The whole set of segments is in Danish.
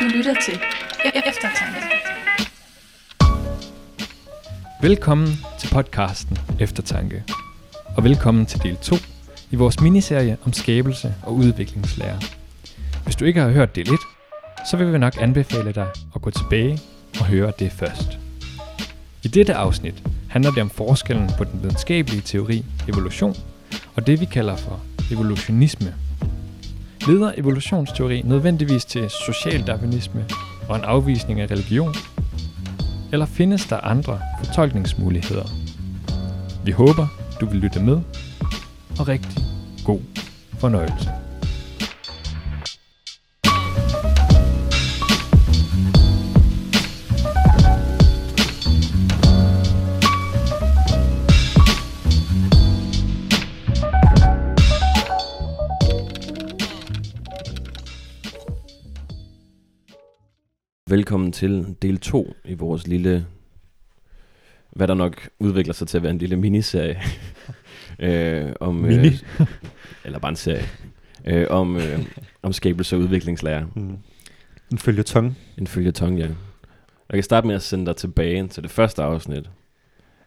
Du lytter til e- e- Eftertanke. Velkommen til podcasten Eftertanke. Og velkommen til del 2 i vores miniserie om skabelse og udviklingslære. Hvis du ikke har hørt del 1, så vil vi nok anbefale dig at gå tilbage og høre det først. I dette afsnit handler det om forskellen på den videnskabelige teori evolution og det vi kalder for evolutionisme. Leder evolutionsteori nødvendigvis til social darwinisme og en afvisning af religion? Eller findes der andre fortolkningsmuligheder? Vi håber, du vil lytte med, og rigtig god fornøjelse. Velkommen til del 2 i vores lille, hvad der nok udvikler sig til at være en lille miniserie. øh, om, Mini? Øh, eller bare en serie. Øh, om, øh, om skabelse og udviklingslære. Mm. En følgetong. En følgetong, ja. Jeg kan starte med at sende dig tilbage til det første afsnit.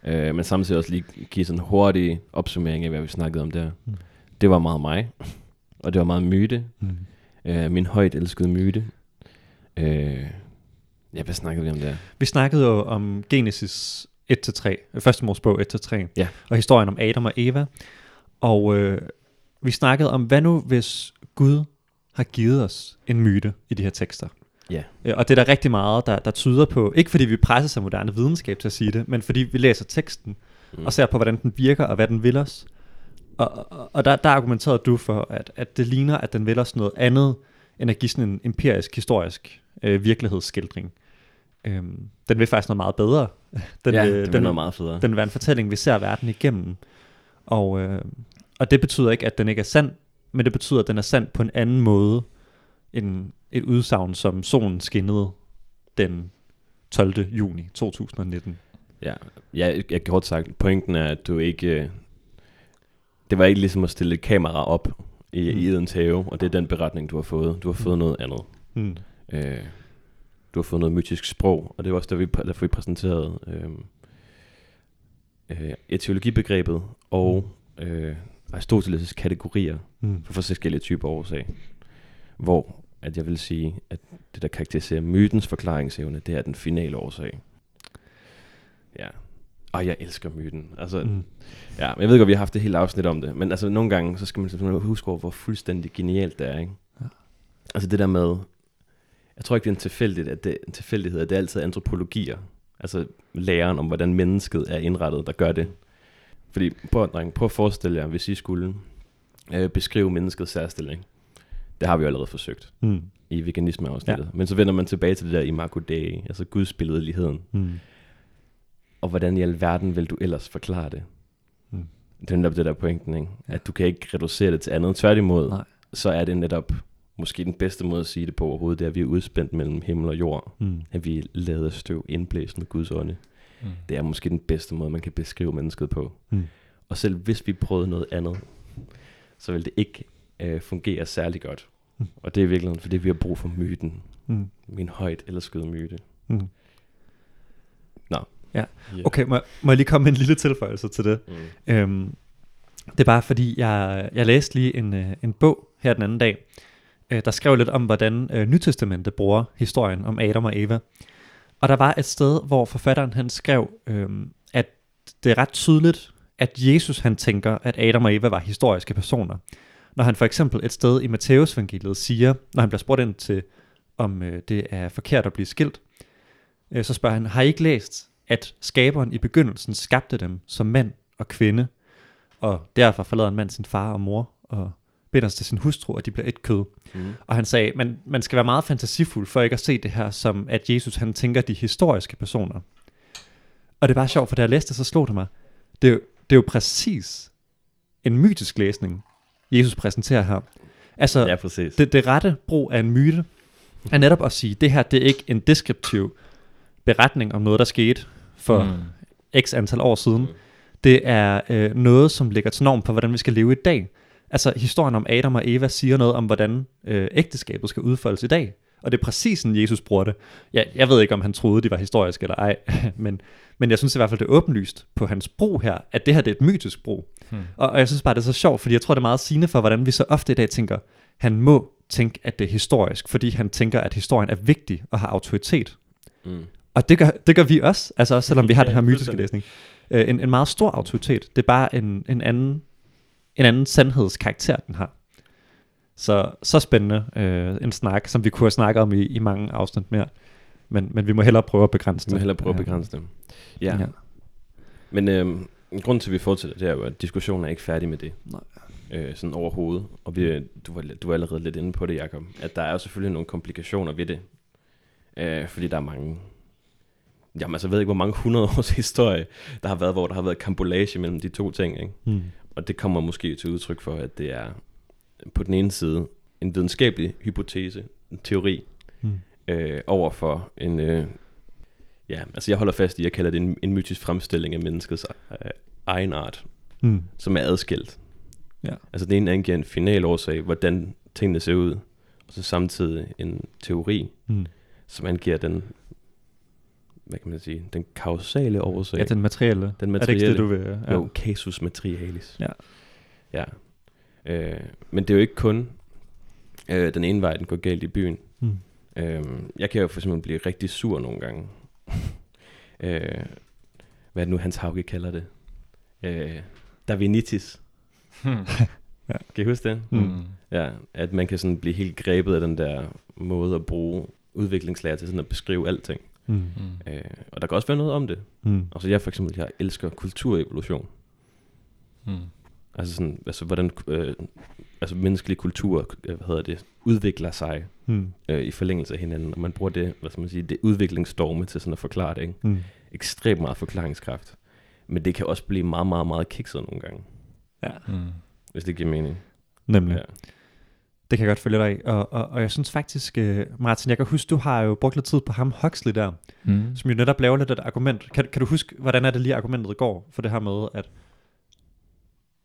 Øh, men samtidig også lige give sådan en hurtig opsummering af, hvad vi snakkede om der. Mm. Det var meget mig, og det var meget myte. Mm. Øh, min højt elskede myte. Øh, ja, hvad snakkede vi om der? Vi snakkede jo om Genesis 1-3, øh, første Mosebog 1-3, Ja. og historien om Adam og Eva. Og øh, vi snakkede om, hvad nu hvis Gud har givet os en myte i de her tekster? Ja. Øh, Og det er der rigtig meget, der, der tyder på, ikke fordi vi presser sig moderne videnskab til at sige det, men fordi vi læser teksten Mm. og ser på, hvordan den virker og hvad den vil os. Og, og, og der, der argumenterede du for, at, at det ligner, at den vil os noget andet, end at give sådan en empirisk, historisk øh, virkelighedsskildring. Øhm, den vil faktisk noget meget bedre. Den, ja, det var den, noget meget federe. den vil være en fortælling, vi ser verden igennem. Og, øh, og det betyder ikke, at den ikke er sand, men det betyder, at den er sand på en anden måde, end et udsagn, som solen skinnede den 12. juni 2019. Ja, ja jeg kort sagt, pointen er, at du ikke... øh, Det var ikke ligesom at stille et kamera op i, Mm. mm. i Edens have, og det er den beretning, du har fået. Du har fået Mm. noget andet. Hmm. Øh, du har fået noget mytisk sprog, og det var også der, vi, derfor vi præsenterede øh, øh, etiologibegrebet og øh, Aristoteles' kategorier Hmm. for forskellige typer årsag. Hvor at jeg vil sige, at det der karakteriserer mytens forklaringsevne, det er den finale årsag. Ja. Og jeg elsker myten. Altså, mm. Ja, jeg ved godt, vi har haft det hele afsnit om det, men altså nogle gange, så skal man huske over, hvor fuldstændig genialt det er, ikke? Ja. Altså det der med, jeg tror ikke, det er en tilfældighed, at det, en tilfældighed, at det er altid antropologier, altså læren om, hvordan mennesket er indrettet, der gør det. Fordi, prøv, dreng, prøv at forestille jer, hvis I skulle øh, beskrive menneskets særstilling. Det har vi jo allerede forsøgt Hmm. i veganisme-afsnittet. Ja. Men så vender man tilbage til det der imago Dei, altså Guds billedligheden. Hmm. Og hvordan i alverden vil du ellers forklare det? Mm. Det er netop det der pointen, ikke? Ja. At du kan ikke reducere det til andet. Tværtimod, Nej. så er det netop måske den bedste måde at sige det på overhovedet, det er, at vi er udspændt mellem himmel og jord. Hmm. At vi er af støv indblæst med Guds ånde. Mm. Det er måske den bedste måde, man kan beskrive mennesket på. Mm. Og selv hvis vi prøvede noget andet, så vil det ikke øh, fungere særlig godt. Mm. Og det er i virkeligheden, fordi vi har brug for myten. Hmm. Min højt elskede myte. Hmm. Yeah. Okay, må, må jeg lige komme med en lille tilføjelse til det? Mm. Øhm, det er bare fordi, jeg, jeg læste lige en, øh, en bog her den anden dag, øh, der skrev lidt om, hvordan øh, Nytestamentet bruger historien om Adam og Eva. Og der var et sted, hvor forfatteren han skrev, øhm, at det er ret tydeligt, at Jesus han tænker, at Adam og Eva var historiske personer. Når han for eksempel et sted i Matteus evangeliet siger, når han bliver spurgt ind til, om øh, det er forkert at blive skilt, øh, så spørger han, har I ikke læst, at skaberen i begyndelsen skabte dem som mand og kvinde, og derfor forlader en mand sin far og mor og binder sig til sin hustru, og de bliver et kød. Mm. Og han sagde, man, man skal være meget fantasifuld for ikke at se det her som, at Jesus han tænker de historiske personer. Og det er bare sjovt, for da jeg læste det, så slog det mig. Det er, jo, det er jo præcis en mytisk læsning, Jesus præsenterer her. Altså, Ja, præcis. det, det rette brug af en myte er netop at sige, det her det er ikke en deskriptiv beretning om noget, der skete for Mm. x antal år siden. Det er øh, noget, som ligger til norm for, hvordan vi skal leve i dag. Altså historien om Adam og Eva siger noget om, hvordan øh, ægteskabet skal udfoldes i dag. Og det er præcis sådan, Jesus bruger det. Jeg, jeg ved ikke, om han troede, de var historiske eller ej, men, men jeg synes i hvert fald, det er åbenlyst på hans brug her, at det her det er et mytisk brug. Hmm. Og, og jeg synes bare, det er så sjovt, fordi jeg tror, det er meget sigende for, hvordan vi så ofte i dag tænker, han må tænke, at det er historisk, fordi han tænker, at historien er vigtig og har autoritet. Mm. Og det gør, det gør vi også, altså også selvom vi har Ja, den her mytiske læsning. Øh, en, en meget stor autoritet. Det er bare en, en, anden, en anden sandhedskarakter, den har. Så, så spændende øh, en snak, som vi kunne have snakket om i, i mange afsnit mere. Men, men vi må hellere prøve at begrænse Vi det. må hellere prøve at Øh, begrænse dem. Ja. Ja. Men øhm, grunden til, at vi fortsætter, det er jo, at diskussionen er ikke færdig med det. Nej. Øh, sådan overhovedet. Og vi, du, var, du var allerede lidt inde på det, Jacob. At der er jo selvfølgelig nogle komplikationer ved det. Øh, fordi der er mange... Jamen altså, jeg ved ikke, hvor mange hundrede års historie, der har været, hvor der har været kambolage mellem de to ting. Ikke? Hmm. Og det kommer måske til udtryk for, at det er på den ene side en videnskabelig hypotese, en teori, Hmm. øh, over for en... Øh, ja, altså jeg holder fast i, jeg kalder det en, en mytisk fremstilling af menneskets øh, egen art, Hmm. som er adskilt. Ja. Altså den ene angiver en final årsag, hvordan tingene ser ud, og så samtidig en teori, Hmm. som angiver den, hvad kan man sige, den kausale årsag. Ja, den materielle. Den Er det ikke det, du materielle. vil? Ja. Jo, casus materialis. Ja. Ja. Øh, men det er jo ikke kun øh, den ene vej, den går galt i byen. Hmm. Øh, jeg kan jo for eksempel blive rigtig sur nogle gange. øh, hvad er det nu, Hans Hauge kalder det? Øh, Darwinitis. Hmm. Kan I huske det? Mm. Ja, at man kan sådan blive helt grebet af den der måde at bruge udviklingslærer til sådan at beskrive alting. Hmm. Øh, og der kan også være noget om det. Hmm. Altså jeg for eksempel, jeg elsker kulturevolution. Hmm. Altså sådan, altså hvordan øh, altså menneskelig kultur, øh, hvad hedder det, udvikler sig Hmm. øh, i forlængelse af hinanden, og man bruger det, hvad skal man sige, det udviklingsstorme til sådan at forklare det, ikke? Hmm. Ekstremt meget forklaringskraft. Men det kan også blive meget, meget, meget kikset nogle gange, Ja, Hmm. hvis det giver mening. nemlig. Ja. Det kan jeg godt følge dig i. Og, og, og jeg synes faktisk, uh, Martin, jeg kan huske, du har jo brugt lidt tid på ham Huxley der, Hmm. som jo netop laver lidt et argument. Kan, kan du huske, hvordan er det lige argumentet går for det her med, at,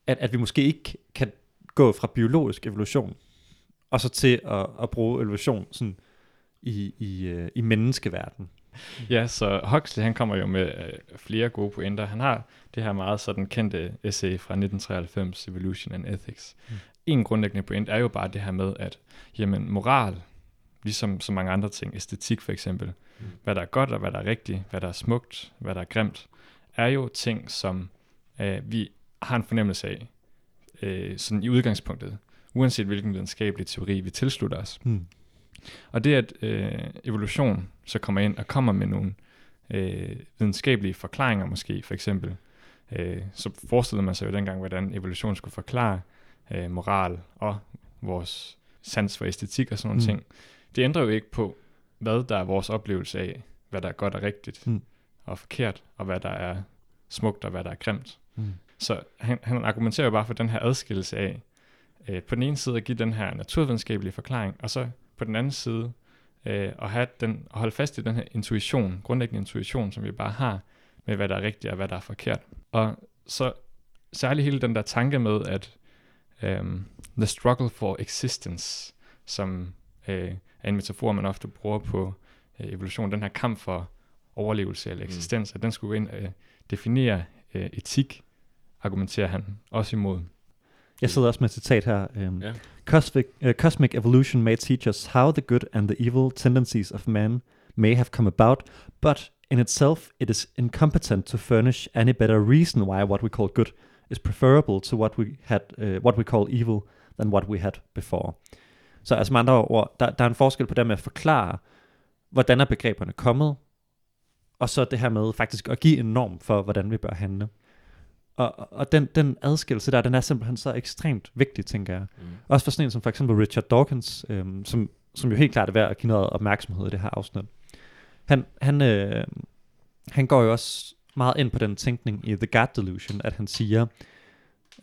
at, at vi måske ikke kan gå fra biologisk evolution, og så til at, at bruge evolution sådan i, i, uh, i menneskeverden. Ja, så Huxley han kommer jo med øh, flere gode pointer. Han har det her meget sådan kendte essay fra 1993, Evolution and Ethics. Mm. Mm. En grundlæggende point er jo bare det her med, at jamen, moral, ligesom så mange andre ting, æstetik for eksempel, Mm. mm. hvad der er godt og hvad der er rigtigt, hvad der er smukt, hvad der er grimt, er jo ting, som øh, vi har en fornemmelse af, øh, sådan i udgangspunktet, uanset hvilken videnskabelig teori vi tilslutter os. Hmm. Og det, at øh, evolution så kommer ind og kommer med nogle øh, videnskabelige forklaringer måske, for eksempel, øh, så forestillede man sig jo dengang, hvordan evolution skulle forklare øh, moral og vores sans for æstetik og sådan nogle Mm. mm. ting. Det ændrer jo ikke på, hvad der er vores oplevelse af, hvad der er godt og rigtigt Mm. og forkert, og hvad der er smukt og hvad der er grimt. Hmm. Så han, han argumenterer jo bare for den her adskillelse af, øh, på den ene side at give den her naturvidenskabelige forklaring, og så på den anden side øh, at, have den, at holde fast i den her intuition, grundlæggende intuition, som vi bare har, med hvad der er rigtigt og hvad der er forkert. Og så særligt hele den der tanke med, at um, the struggle for existence, som øh, er en metafor, man ofte bruger på øh, evolution, den her kamp for overlevelse eller Mm. eksistens, at den skulle ind og øh, definere øh, etik, argumenterer han også imod. Jeg sidder også med et citat her. Um, Ja. Cosmic, uh, cosmic evolution may teach us how the good and the evil tendencies of man may have come about, but in itself it is incompetent to furnish any better reason why what we call good is preferable to what we had, uh, what we call evil than what we had before. Så altså med andre ord, der, der er en forskel på det med at forklare, hvordan er begreberne kommet, og så det her med faktisk at give en norm for, hvordan vi bør handle. Og, og den, den adskillelse der, den er simpelthen så ekstremt vigtig, tænker jeg. Mm. Også for sådan en som for eksempel Richard Dawkins, øhm, som, som jo helt klart er værd at give noget opmærksomhed i det her afsnit. Han, han, øh, han går jo også meget ind på den tænkning i The God Delusion, at han siger,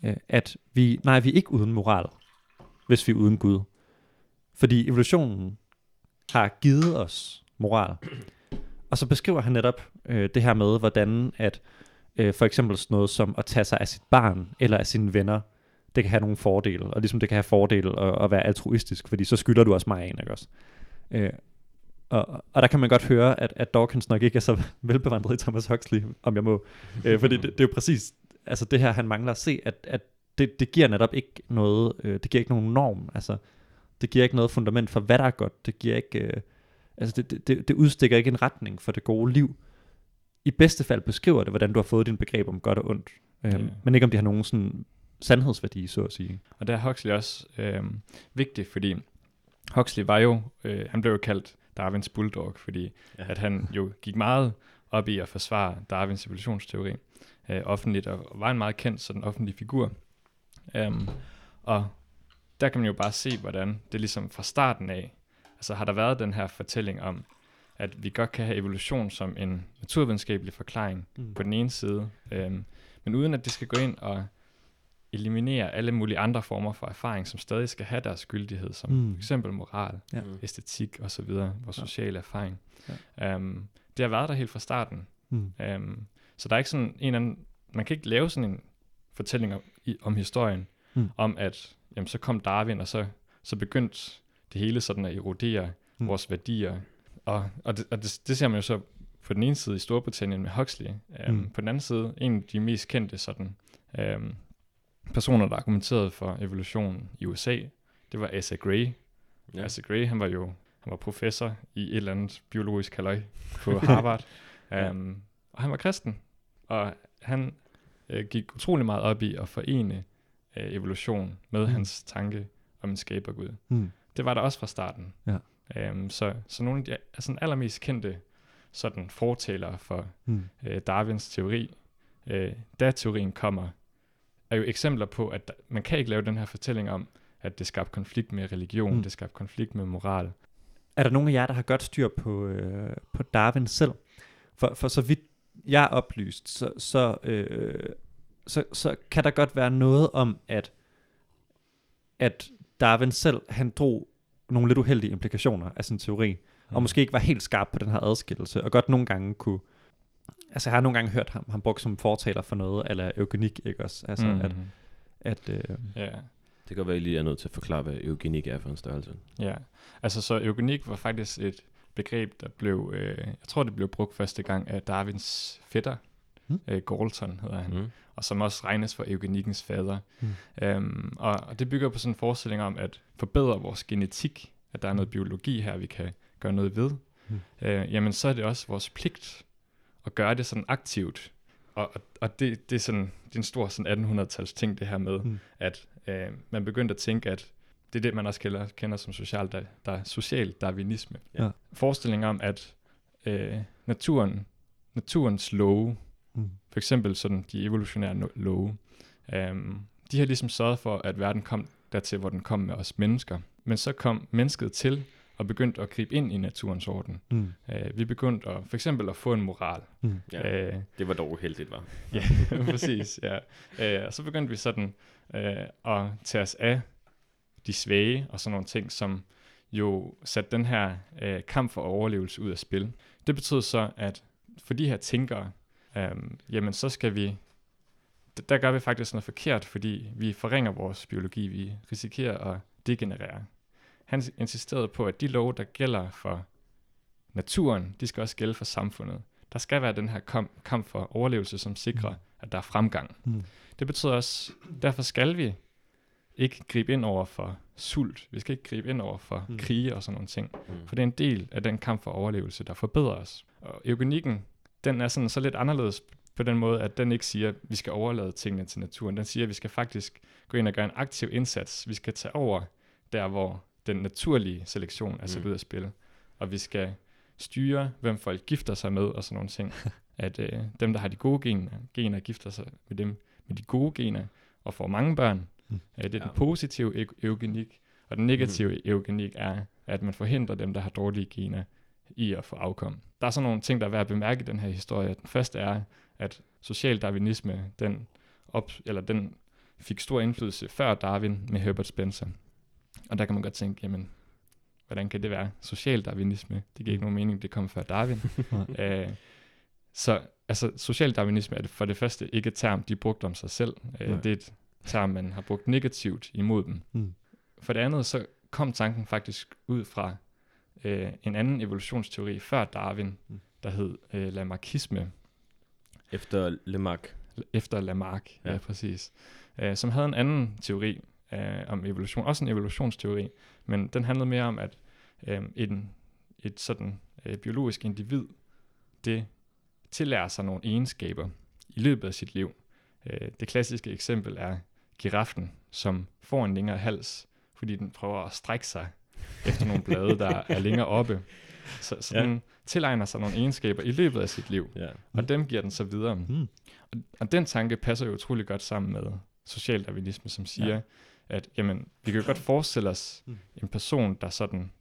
øh, at vi, nej, vi er ikke uden moral, hvis vi er uden Gud. Fordi evolutionen har givet os moral. Og så beskriver han netop øh, det her med, hvordan at øh, for eksempel sådan noget som at tage sig af sit barn eller af sine venner, det kan have nogle fordele, og ligesom det kan have fordele at, at være altruistisk, fordi så skylder du også mig en, ikke også? Øh, og, og der kan man godt høre, at, at Dawkins nok ikke er så velbevandret i Thomas Huxley, om jeg må. øh, fordi det, det er jo præcis altså det her, han mangler at se, at, at det, det giver netop ikke noget, øh, det giver ikke nogen norm. Altså, det giver ikke noget fundament for, hvad der er godt. Det giver ikke, øh, altså det, det, det udstikker ikke en retning for det gode liv. I bedste fald beskriver det, hvordan du har fået din begreb om godt og ondt. Øh, Ja. Men ikke om det har nogen sådan sandhedsværdi, så at sige. Og der er Huxley også øh, vigtig, fordi Huxley var jo, øh, han blev jo kaldt Darwins bulldog, fordi Ja. at han jo gik meget op i at forsvare Darwins evolutionsteori øh, offentligt, og var en meget kendt sådan offentlig figur. Um, og der kan man jo bare se, hvordan det ligesom fra starten af, altså har der været den her fortælling om, at vi godt kan have evolution som en naturvidenskabelig forklaring Mm. på den ene side, øhm, men uden at det skal gå ind og eliminere alle mulige andre former for erfaring, som stadig skal have deres gyldighed, som Mm. for eksempel moral, Ja. Mm. æstetik osv., vores Ja. sociale erfaring. Ja. Um, det har været der helt fra starten. Mm. Um, så der er ikke sådan en eller anden, man kan ikke lave sådan en fortælling om, i, om historien, Mm. om at jamen, så kom Darwin, og så, så begyndte det hele sådan at erodere Mm. vores værdier. Og, og, det, og det, det ser man jo så på den ene side i Storbritannien med Huxley. Um, mm. På den anden side, en af de mest kendte sådan, um, personer, der argumenterede for evolution i USA, det var Asa Gray. Ja. Asa Gray, han var jo han var professor i et eller andet biologisk halløj på Harvard. Ja. um, og han var kristen. Og han øh, gik utrolig meget op i at forene øh, evolution med mm. hans tanke om en skabergud. Mm. Det var der også fra starten. Ja. Um, så, så nogle af de altså, allermest kendte sådan fortalere for Mm. øh, Darwins teori, øh, da teorien kommer, er jo eksempler på, at der, man kan ikke lave den her fortælling om, at det skabte konflikt med religion, Mm. det skabte konflikt med moral. Er der nogen af jer, der har godt styr på, øh, på Darwin selv? For, for så vidt jeg er oplyst, så, så, øh, så, så kan der godt være noget om, at, at Darwin selv, han drog nogle lidt uheldige implikationer af sin teori, mm. og måske ikke var helt skarp på den her adskillelse, og godt nogle gange kunne... Altså, jeg har nogle gange hørt ham, ham brugt som fortaler for noget, eller eugenik, ikke også? Altså, mm. at, at øh, Ja, Det kan være, at I lige er nødt til at forklare, hvad eugenik er for en størrelse. ja. Altså, så eugenik var faktisk et begreb, der blev, øh, jeg tror, det blev brugt første gang af Darwins fætter, Mm. øh, Galton hedder han, Mm. og som også regnes for eugenikkens fader. Mm. Øhm, og, og det bygger på sådan en forestilling om at forbedre vores genetik, at der er noget Mm. biologi her, vi kan gøre noget ved. Mm. Øh, jamen så er det også vores pligt at gøre det sådan aktivt. Og, og, det, det, er sådan, det er en stor sådan 1800-tals ting, det her med, Mm. at øh, man begyndte at tænke, at det er det, man også kender, kender som social, der, der social darwinisme. Ja. Forestilling om, at øh, naturen, naturens love, mm. for eksempel sådan de evolutionære love, øhm, de har ligesom sørget for, at verden kom dertil, hvor den kom med os mennesker. Men så kom mennesket til og begyndte at gribe ind i naturens orden. Mm. Øh, vi begyndte at, for eksempel at få en moral. Mm. Ja, Øh, det var dog uheldigt, var. ja, præcis. Ja. Øh, og så begyndte vi sådan øh, at tage os af de svage og sådan nogle ting, som jo satte den her øh, kamp for overlevelse ud af spil. Det betød så, at for de her tænkere, øh, jamen så skal vi, d- der gør vi faktisk noget forkert, fordi vi forringer vores biologi, vi risikerer at degenerere. Han insisterede på, at de love, der gælder for naturen, de skal også gælde for samfundet. Der skal være den her kamp, kamp for overlevelse, som sikrer, Mm. at der er fremgang. Mm. Det betyder også, derfor skal vi ikke gribe ind over for sult. Vi skal ikke gribe ind over for Mm. krige og sådan nogle ting. Mm. For det er en del af den kamp for overlevelse, der forbedrer os. Og eugenikken, den er sådan så lidt anderledes på den måde, at den ikke siger, at vi skal overlade tingene til naturen. Den siger, at vi skal faktisk gå ind og gøre en aktiv indsats. Vi skal tage over der, hvor den naturlige selektion er sat Mm. ud af spil. Og vi skal styre, hvem folk gifter sig med og sådan nogle ting. At øh, dem, der har de gode gener, gener, gifter sig med dem med de gode gener og får mange børn. Mm. Øh, det er Ja. den positive eu- eugenik. Og den negative mm. eugenik er, at man forhindrer dem, der har dårlige gener, i at få afkom. Der er sådan nogle ting, der er værd at bemærke i den her historie. Den første er, at social darwinisme, den, op, eller den fik stor indflydelse før Darwin med Herbert Spencer. Og der kan man godt tænke, jamen, hvordan kan det være? Social darwinisme, det giver ikke nogen mening, det kom før Darwin. øh, så altså, social darwinisme er det for det første ikke et term, de brugte om sig selv. Øh, Nej. det er et term, man har brugt negativt imod dem. Mm. For det andet, så kom tanken faktisk ud fra øh, en anden evolutionsteori før Darwin, Mm. der hed øh, Lamarckisme, Efter Lamarck. efter Lamarck, ja, Ja. ja præcis, øh, som havde en anden teori øh, om evolution, også en evolutionsteori, men den handlede mere om, at øh, en, et sådan øh, biologisk individ, det tillærer sig nogle egenskaber i løbet af sit liv. Øh, det klassiske eksempel er giraffen, som får en længere hals, fordi den prøver at strække sig efter nogle blade, der er længere oppe. Så, så Ja. den tilegner sig nogle egenskaber i løbet af sit liv, Ja. og dem giver den så videre. Mm. Og, og den tanke passer jo utrolig godt sammen med socialdarwinisme, som siger, ja. At jamen, vi kan jo godt forestille os Mm. en person, der sådan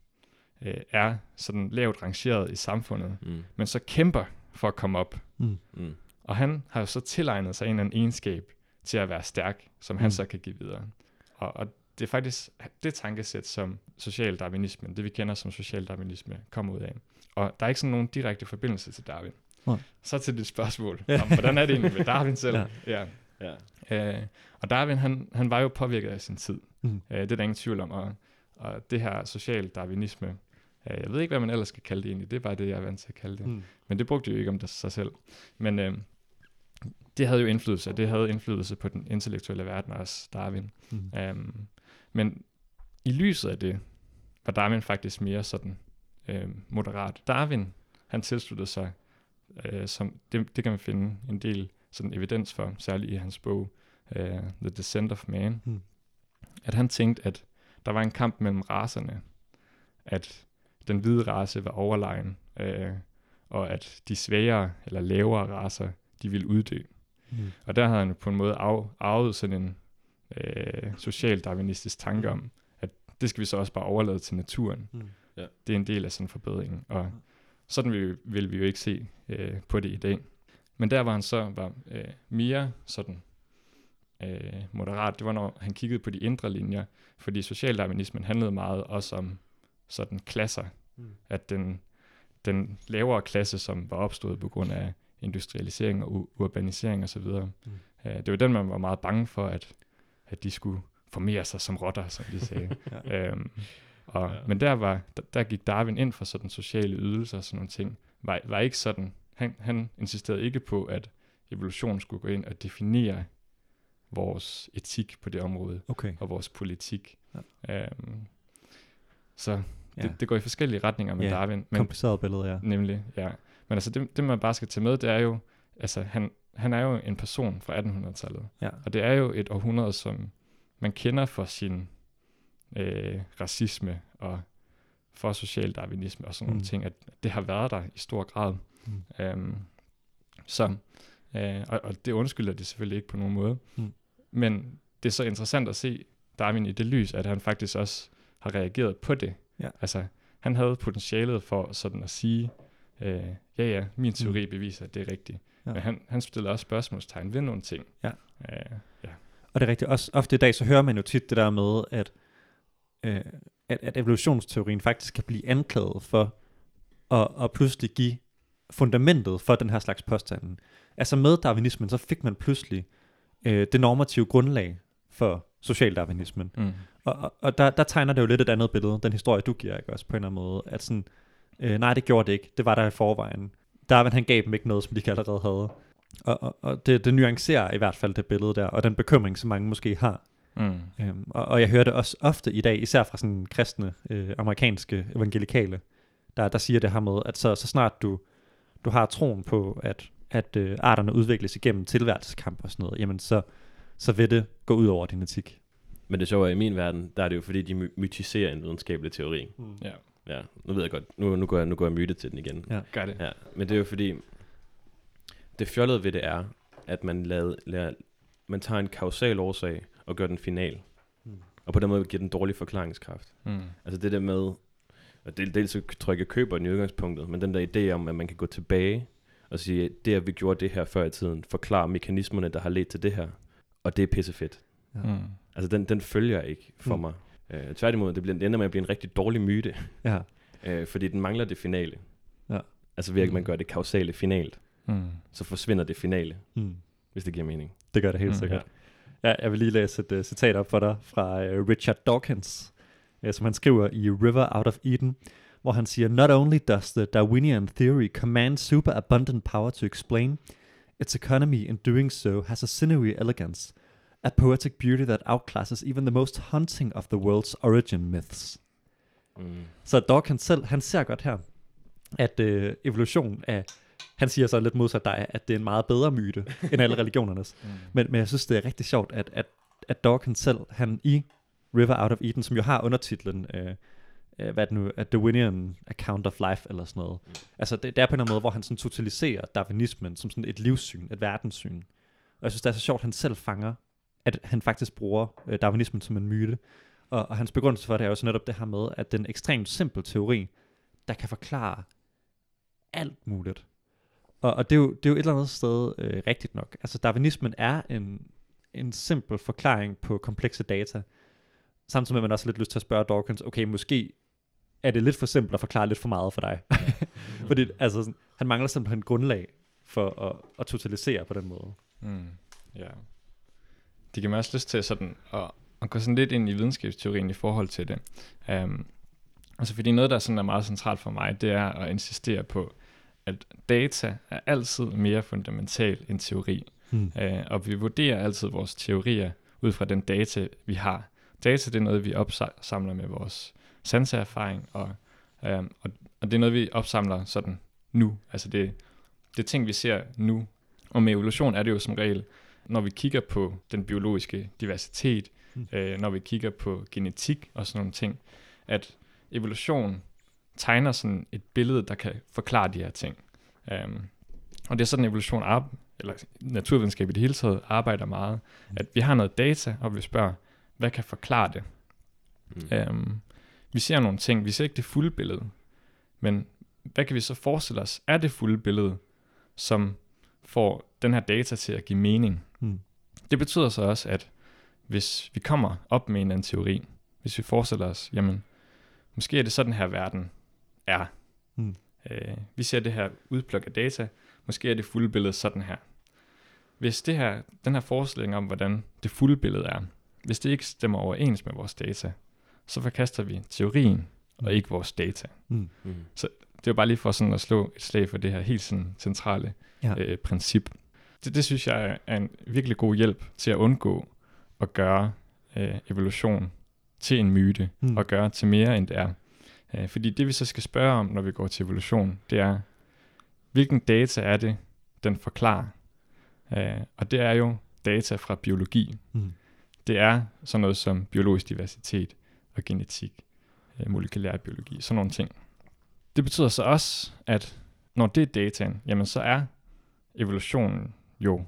øh, er sådan lavt rangeret i samfundet, Mm. men så kæmper for at komme op. Mm. Mm. Og han har jo så tilegnet sig en eller anden egenskab til at være stærk, som han Mm. så kan give videre. Og, og det er faktisk det tankesæt, som socialdarwinismen, det vi kender som socialdarwinisme, kommer ud af. Og der er ikke sådan nogen direkte forbindelse til Darwin. Nej. Så til dit spørgsmål, om hvordan er det egentlig med Darwin selv? Ja. ja. Ja. Øh, og Darwin, han, han var jo påvirket af sin tid. Mm. Øh, det er der ingen tvivl om. Og, og det her social-darwinisme, øh, jeg ved ikke, hvad man ellers skal kalde det egentlig. Det er bare det, jeg er vant til at kalde det. Mm. Men det brugte jo ikke om det sig selv. Men øh, det havde jo indflydelse, og det havde indflydelse på den intellektuelle verden også, Darwin. Mm. Um, men i lyset af det, var Darwin faktisk mere sådan øh, moderat. Darwin, han tilsluttede sig, øh, som, det, det kan man finde en del sådan evidens for, særligt i hans bog, øh, The Descent of Man, Mm. at han tænkte, at der var en kamp mellem racerne, at den hvide race var overlegen, øh, og at de svagere eller lavere racer, de ville uddø. Mm. Og der havde han på en måde arv, arvet sådan en øh, social-darwinistisk tanke om, at det skal vi så også bare overlade til naturen. Mm. Det er en del af sådan en forbedring, og sådan vil, vil vi jo ikke se øh, på det i dag. Men der var han så var øh, mere sådan øh, moderat, det var når han kiggede på de indre linjer, fordi socialdarwinismen handlede meget også om sådan klasser, Mm. at den, den lavere klasse, som var opstået på grund af industrialisering og urbanisering osv., mm. øh, det var den, man var meget bange for, at, at de skulle formere sig som rotter, som de sagde. Ja. øhm, og, ja. Men der, var, der, der gik Darwin ind for sådan sociale ydelser og sådan nogle ting. Var, var ikke sådan, han, han insisterede ikke på, at evolution skulle gå ind og definere vores etik på det område Okay. og vores politik. Ja. Øhm, så Ja. det, det går i forskellige retninger med Ja, Darwin. Men, Kompliceret billede, ja. Nemlig, ja. Men altså det, det, man bare skal tage med, det er jo, altså han, han er jo en person fra 1800-tallet. Ja. Og det er jo et århundrede, som man kender for sin øh, racisme og for socialdarwinisme og sådan nogle Mm. ting, at det har været der i stor grad. Mm. Øhm, så, øh, og, og det undskylder det selvfølgelig ikke på nogen måde. Mm. Men det er så interessant at se Darwin i det lys, at han faktisk også har reageret på det. Ja. Altså, han havde potentialet for sådan at sige, øh, ja ja, min teori beviser, at det er rigtigt. Ja. Ja. Men han, han stiller også spørgsmålstegn ved nogle ting. Ja. Øh, ja. Og det er rigtigt. Også ofte i dag, så hører man jo tit det der med, at, øh, at, at evolutionsteorien faktisk kan blive anklaget for at, at pludselig give fundamentet for den her slags påstanden. Altså med darwinismen, så fik man pludselig øh, det normative grundlag for socialdarwinismen. Mm. Og, og, og der, der tegner det jo lidt et andet billede, den historie, du giver, ikke også på en eller anden måde, at sådan, øh, nej, det gjorde det ikke, det var der i forvejen. Darwin, han gav dem ikke noget, som de ikke allerede havde. Og, og, og det, det nuancerer i hvert fald det billede der, og den bekymring, som mange måske har. Mm. Øhm, og, og jeg hører det også ofte i dag, især fra sådan kristne, øh, amerikanske evangelikale, der, der siger det her med, at så, så snart du, du har troen på, at, at øh, arterne udvikles igennem tilværelseskamp og sådan noget, jamen så, så vil det gå ud over din etik. Men det sjove er, i min verden, der er det jo fordi, de my- mytiserer en videnskabelig teori. Ja, Ja, nu ved jeg godt, nu, nu, går, jeg, nu går jeg myte til den igen. Ja. gør det. Ja, men det er jo fordi, det fjollede ved det er, at man, lavede, lader, man tager en kausal årsag og gør den final. Mm. Og på den måde giver den dårlig forklaringskraft. Mm. Altså det der med, og del, dels så tror jeg ikke, jeg køber den i udgangspunktet, men den der idé om, at man kan gå tilbage og sige, det at vi gjorde det her før i tiden, forklare mekanismerne, der har ledt til det her. Og det er pissefedt. Mm. Altså den, den følger ikke for Mm. mig. Øh, tværtimod, det, bliver, det ender med at blive en rigtig dårlig myte, Ja. øh, fordi den mangler det finale. Ja. Altså ved at man Mm. gør det kausale finalt, Mm. så forsvinder det finale, Mm. hvis det giver mening. Det gør det helt Mm. sikkert. Ja, jeg vil lige læse et uh, citat op for dig fra uh, Richard Dawkins, uh, som han skriver i River Out of Eden. hvor han siger, Not only does the Darwinian theory command superabundant power to explain, its economy in doing so has a sinewy elegance, a poetic beauty that outclasses even the most haunting of the world's origin myths. Mm. Så Dawkins selv, han ser godt her, at øh, evolution er, han siger så lidt modsat dig, at det er en meget bedre myte end alle religionernes. Mm. Men, men jeg synes, det er rigtig sjovt, at, at, at Dawkins selv, han i River Out of Eden, som jo har undertitlen, øh, øh, hvad det nu, A Darwinian Account of Life, eller sådan noget. Mm. Altså, det, det er på en eller anden måde, hvor han sådan totaliserer darwinismen som sådan et livssyn, et verdenssyn. Og jeg synes, det er så sjovt, at han selv fanger, at han faktisk bruger øh, darwinismen som en myte. Og, og hans begrundelse for det er jo så netop det her med, at den ekstremt simpel teori, der kan forklare alt muligt. Og, og det, er jo, det er jo et eller andet sted øh, rigtigt nok. Altså darwinismen er en, en simpel forklaring på komplekse data. Samtidig med, at man også har lidt lyst til at spørge Dawkins, okay, måske er det lidt for simpelt at forklare lidt for meget for dig. Fordi altså, sådan, han mangler simpelthen grundlag for at, at totalisere på den måde. Mm. Ja. Det giver mig også lyst til sådan at, at gå sådan lidt ind i videnskabsteorien i forhold til det. Um, altså fordi noget, der sådan er meget centralt for mig, det er at insistere på, at data er altid mere fundamental end teori. Hmm. Uh, og vi vurderer altid vores teorier ud fra den data, vi har. Data det er noget, vi opsamler med vores sanseerfaring, og, um, og, og det er noget, vi opsamler sådan nu. Altså det, det er ting, vi ser nu. Og med evolution er det jo som regel, når vi kigger på den biologiske diversitet, Mm. øh, når vi kigger på genetik og sådan nogle ting, at evolution tegner sådan et billede, der kan forklare de her ting. Um, og det er sådan, evolution ar- eller naturvidenskab i det hele taget arbejder meget, at vi har noget data, og vi spørger, hvad kan forklare det? Mm. Um, vi ser nogle ting, vi ser ikke det fulde billede, men hvad kan vi så forestille os er det fulde billede, som får den her data til at give mening? Hmm. Det betyder så også, at hvis vi kommer op med en eller anden teori, hvis vi forestiller os, jamen, måske er det sådan her verden er. Hmm. Øh, vi ser det her udpluk af data, måske er det fulde billede sådan her. Hvis det her, den her forestilling om, hvordan det fulde billede er, hvis det ikke stemmer overens med vores data, så forkaster vi teorien og ikke vores data. Hmm. Mm. Det er bare lige for sådan at slå et slag for det her helt sådan centrale Ja. øh, princip. Det, det synes jeg er- en virkelig god hjælp til at undgå at gøre øh, evolution til en myte, Hmm. mm. og gøre til mere end det er. Øh, fordi det vi så skal spørge om, når vi går til evolution, det er, hvilken data er det, den forklarer? Øh, og det er jo data fra biologi. Hmm. Det er sådan noget som biologisk diversitet og genetik, øh, molekylær biologi, sådan nogle ting. Det betyder så også, at når det er dataen, jamen så er evolutionen jo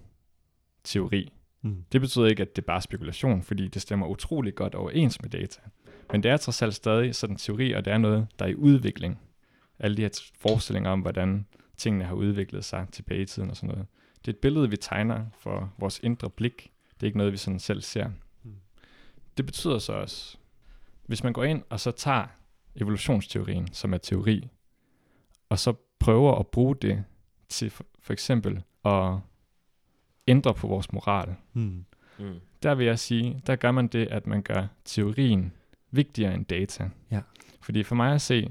teori. Hmm. Det betyder ikke, at det er bare spekulation, fordi det stemmer utrolig godt overens med data. Men det er trods alt stadig sådan teori, og det er noget, der er i udvikling. Alle de her forestillinger om, hvordan tingene har udviklet sig tilbage i tiden og sådan noget. Det er et billede, vi tegner for vores indre blik. Det er ikke noget, vi sådan selv ser. Det betyder så også, hvis man går ind og så tager evolutionsteorien, som er teori, og så prøver at bruge det til for, for eksempel at ændre på vores moral, Hmm. Mm. der vil jeg sige, der gør man det, at man gør teorien vigtigere end data. Ja. Fordi for mig at se,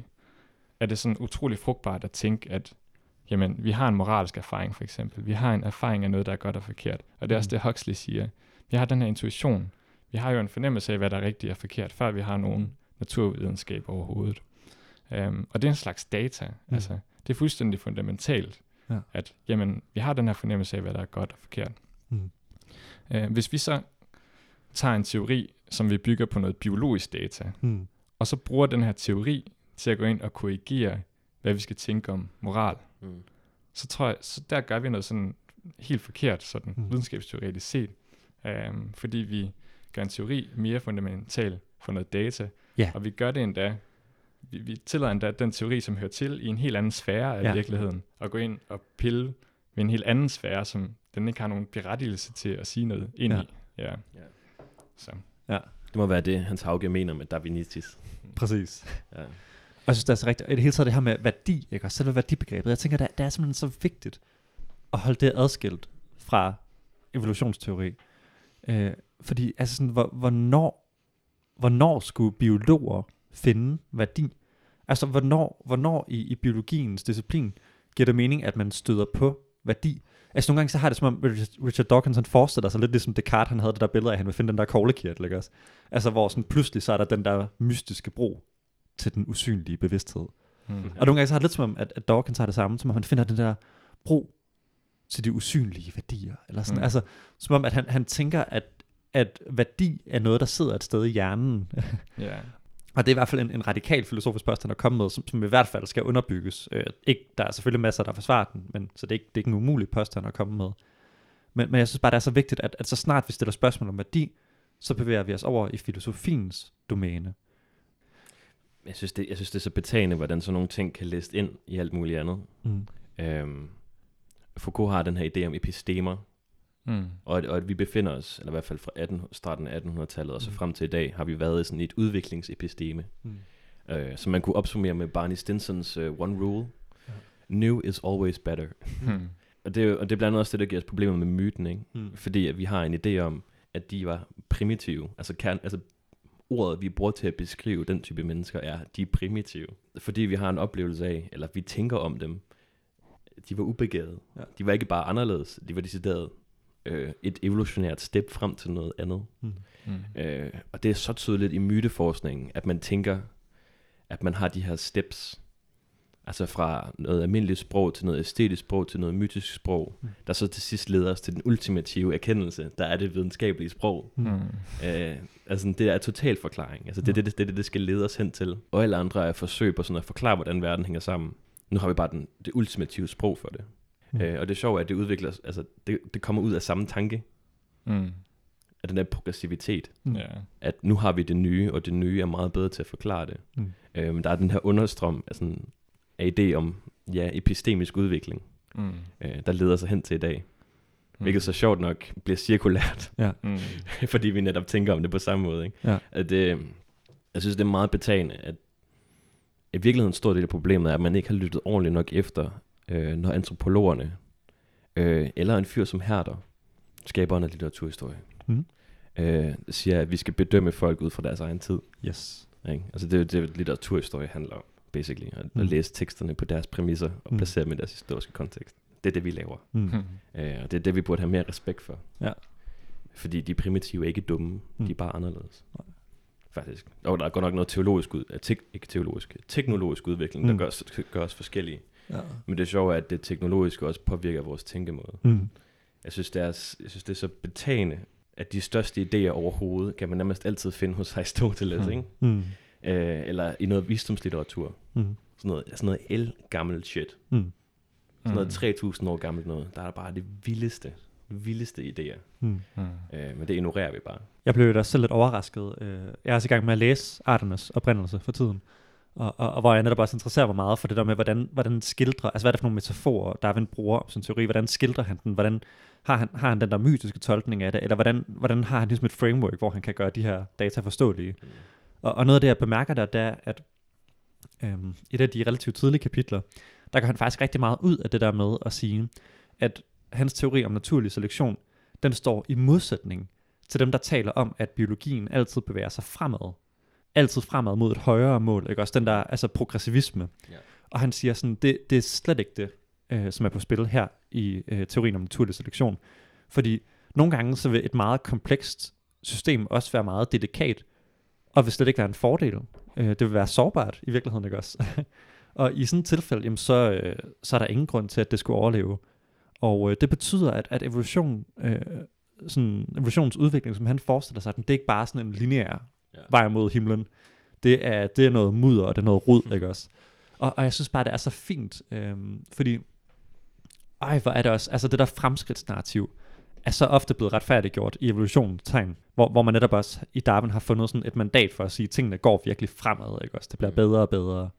er det sådan utrolig frugtbart at tænke, at jamen, vi har en moralsk erfaring for eksempel. Vi har en erfaring af noget, der er godt og forkert. Og det er også Mm. det, Huxley siger. Vi har den her intuition. Vi har jo en fornemmelse af, hvad der er rigtigt og forkert, før vi har nogen naturvidenskab overhovedet. Um, og det er en slags data. Mm. Mm. Altså, det er fuldstændig fundamentalt, Ja. at jamen, vi har den her fornemmelse af, hvad der er godt og forkert. Hmm. Uh, hvis vi så tager en teori, som vi bygger på noget biologisk data, Hmm. og så bruger den her teori til at gå ind og korrigere, hvad vi skal tænke om moral, Mm. så tror jeg, så der gør vi noget sådan helt forkert, sådan Mm. mm. videnskabsteoretisk set. Um, fordi vi gør en teori mere fundamental for noget data, Ja. og vi gør det endda, vi, vi tillader endda den teori, som hører til i en helt anden sfære af ja. virkeligheden, og gå ind og pille ved en helt anden sfære, som den ikke har nogen berettigelse til at sige noget ind Ja. i. Ja. Ja. Så. Det må være det, Hans Hauge mener med Darwinitis. Præcis. Ja. Og jeg synes, det er så rigtigt. I det hele taget det her med værdi, ikke? Og selve værdibegrebet. Jeg tænker, det er, det er simpelthen så vigtigt at holde det adskilt fra evolutionsteori. Øh, fordi altså sådan, hvor, hvornår, hvornår skulle biologer finde værdi? Altså, hvornår, hvornår i, i biologiens disciplin giver det mening, at man støder på værdi? Altså, nogle gange så har det som om, Richard- Dawkins han forestiller sig lidt ligesom Descartes, han havde det der billede af, at han vil finde den der koglekirtel, ikke også? Altså, hvor sådan pludselig så er der den der mystiske bro til den usynlige bevidsthed. Mm. Og nogle gange så har det lidt som om, at, at Dawkins har det samme, som om han finder den der bro til de usynlige værdier. Eller sådan. Mm. Altså, som om, at han, han tænker, at, at værdi er noget, der sidder et sted i hjernen. Ja. og det er i hvert fald en, en radikal filosofisk påstand at komme med, som, som i hvert fald skal underbygges. Øh, ikke, der er selvfølgelig masser, der forsvarer den, men, så det er, ikke, det er ikke en umulig påstand at komme med. Men, men jeg synes bare, det er så vigtigt, at, at så snart vi stiller spørgsmål om værdi, så bevæger vi os over i filosofiens domæne. Jeg synes, det, jeg synes, det er så betagende, hvordan sådan nogle ting kan læse ind i alt muligt andet. Mm. Øhm, Foucault har den her idé om epistemer, Mm. og at, og at vi befinder os, eller i hvert fald fra 18, starten af 1800-tallet og så Mm. frem til i dag, har vi været i sådan et udviklingepisteme, Mm. øh, som man kunne opsummere med Barney Stinsons uh, One Rule. Ja. New is always better. Mm. Og det, og det er blandt andet også det, der giver os problemer med myten, ikke? Mm. Fordi at vi har en idé om, at de var primitive. Altså, kern, altså ordet, vi bruger til at beskrive den type mennesker, er, de er primitive. Fordi vi har en oplevelse af, eller vi tænker om dem, de var ubegavede. Ja. De var ikke bare anderledes, de var decideret øh, et evolutionært step frem til noget andet. Mm. Mm. Øh, og det er så tydeligt i myteforskningen, at man tænker, at man har de her steps, altså fra noget almindeligt sprog til noget æstetisk sprog til noget mytisk sprog, Mm. der så til sidst leder os til den ultimative erkendelse, der er det videnskabelige sprog. Mm. Øh, altså det er total forklaring. Altså det er det, det, det, det, det skal lede os hen til. Og alle andre er forsøg på sådan at forklare, hvordan verden hænger sammen. Nu har vi bare den, det ultimative sprog for det. Mm. Øh, og det er sjovt, at det udvikler, altså det, det kommer ud af samme tanke, Mm. af den der progressivitet. Mm. Ja. At nu har vi det nye, og det nye er meget bedre til at forklare det. Mm. Øh, men der er den her understrøm af, sådan, af idé om ja, epistemisk udvikling, Mm. øh, der leder sig hen til i dag. Mm. Hvilket så sjovt nok bliver cirkulært, Ja. Mm. fordi vi netop tænker om det på samme måde. Ikke? Ja. At det, jeg synes, det er meget betagende, at i virkeligheden en stor del af problemet er, at man ikke har lyttet ordentligt nok efter, øh, når antropologerne, øh, eller en fyr som Herder, skaberen af litteraturhistorie, Mm. øh, siger, at vi skal bedømme folk ud fra deres egen tid. Yes. Ikke? Altså det er det, litteraturhistorie handler om, basically. At, Mm. at læse teksterne på deres præmisser og Mm. placere dem i deres historiske kontekst. Det er det, vi laver. Mm. Øh, og det er det, vi burde have mere respekt for. Ja. Fordi de primitive er ikke dumme, Mm. de er bare anderledes. Nej. Faktisk. Og der er godt nok noget teologisk ud, øh, tek, ikke teologisk, teknologisk udvikling, der Mm. gør, os, gør os forskellige. Ja. Men det sjove er, at det teknologiske også påvirker vores tænkemåde. Mm. Jeg synes, det er, jeg synes, det er så betagende, at de største idéer overhovedet, kan man nærmest altid finde hos Aristoteles, Mm. ikke? Mm. Øh, eller i noget visdomslitteratur. Mm. Sådan noget, sådan noget el gammelt shit. Mm. Sådan noget 3000 år gammelt noget. Der er bare det vildeste, vildeste idéer. Mm. Mm. Øh, men det ignorerer vi bare. Jeg blev da selv lidt overrasket. Øh, Jeg er også i gang med at læse arternes oprindelse for tiden. Og, og, og hvor jeg netop også interesserer mig meget for det der med, hvordan, hvordan skildrer, altså hvad er det for nogle metaforer, Darwin bruger om sin teori, hvordan skildrer han den, hvordan har han, har han den der mytiske tolkning af det, eller hvordan, hvordan har han ligesom et framework, hvor han kan gøre de her data forståelige. Mm. Og, og noget af det, jeg bemærker der, det er, at øhm, et af de relativt tidlige kapitler, der går han faktisk rigtig meget ud af det der med at sige, at hans teori om naturlig selektion, den står i modsætning til dem, der taler om, at biologien altid bevæger sig fremad. Altid fremad mod et højere mål, ikke? Også den der, altså progressivisme. Ja. Og han siger sådan, det, det er slet ikke det, øh, som er på spil her i øh, teorien om naturlig selektion. Fordi nogle gange så vil et meget komplekst system også være meget dedikat, og vil slet ikke være en fordel. Øh, det vil være sårbart i virkeligheden, ikke også? og i sådan et tilfælde, jamen, så, øh, så er der ingen grund til, at det skulle overleve. Og øh, det betyder, at, at evolution, øh, sådan, evolutionens udvikling, som han forestiller sig, den, det er ikke bare sådan en lineær Ja. vej mod himlen. Det er, det er noget mudder, og det er noget rod, ikke også? Og, og jeg synes bare, det er så fint, øhm, fordi, ej, hvor er det også, altså det der fremskridtsnarrativ, er så ofte blevet retfærdiggjort i evolutionens tegn, hvor, hvor man netop også i Darwin har fundet sådan et mandat for at sige, at tingene går virkelig fremad, ikke også? Det bliver Mm. bedre og bedre.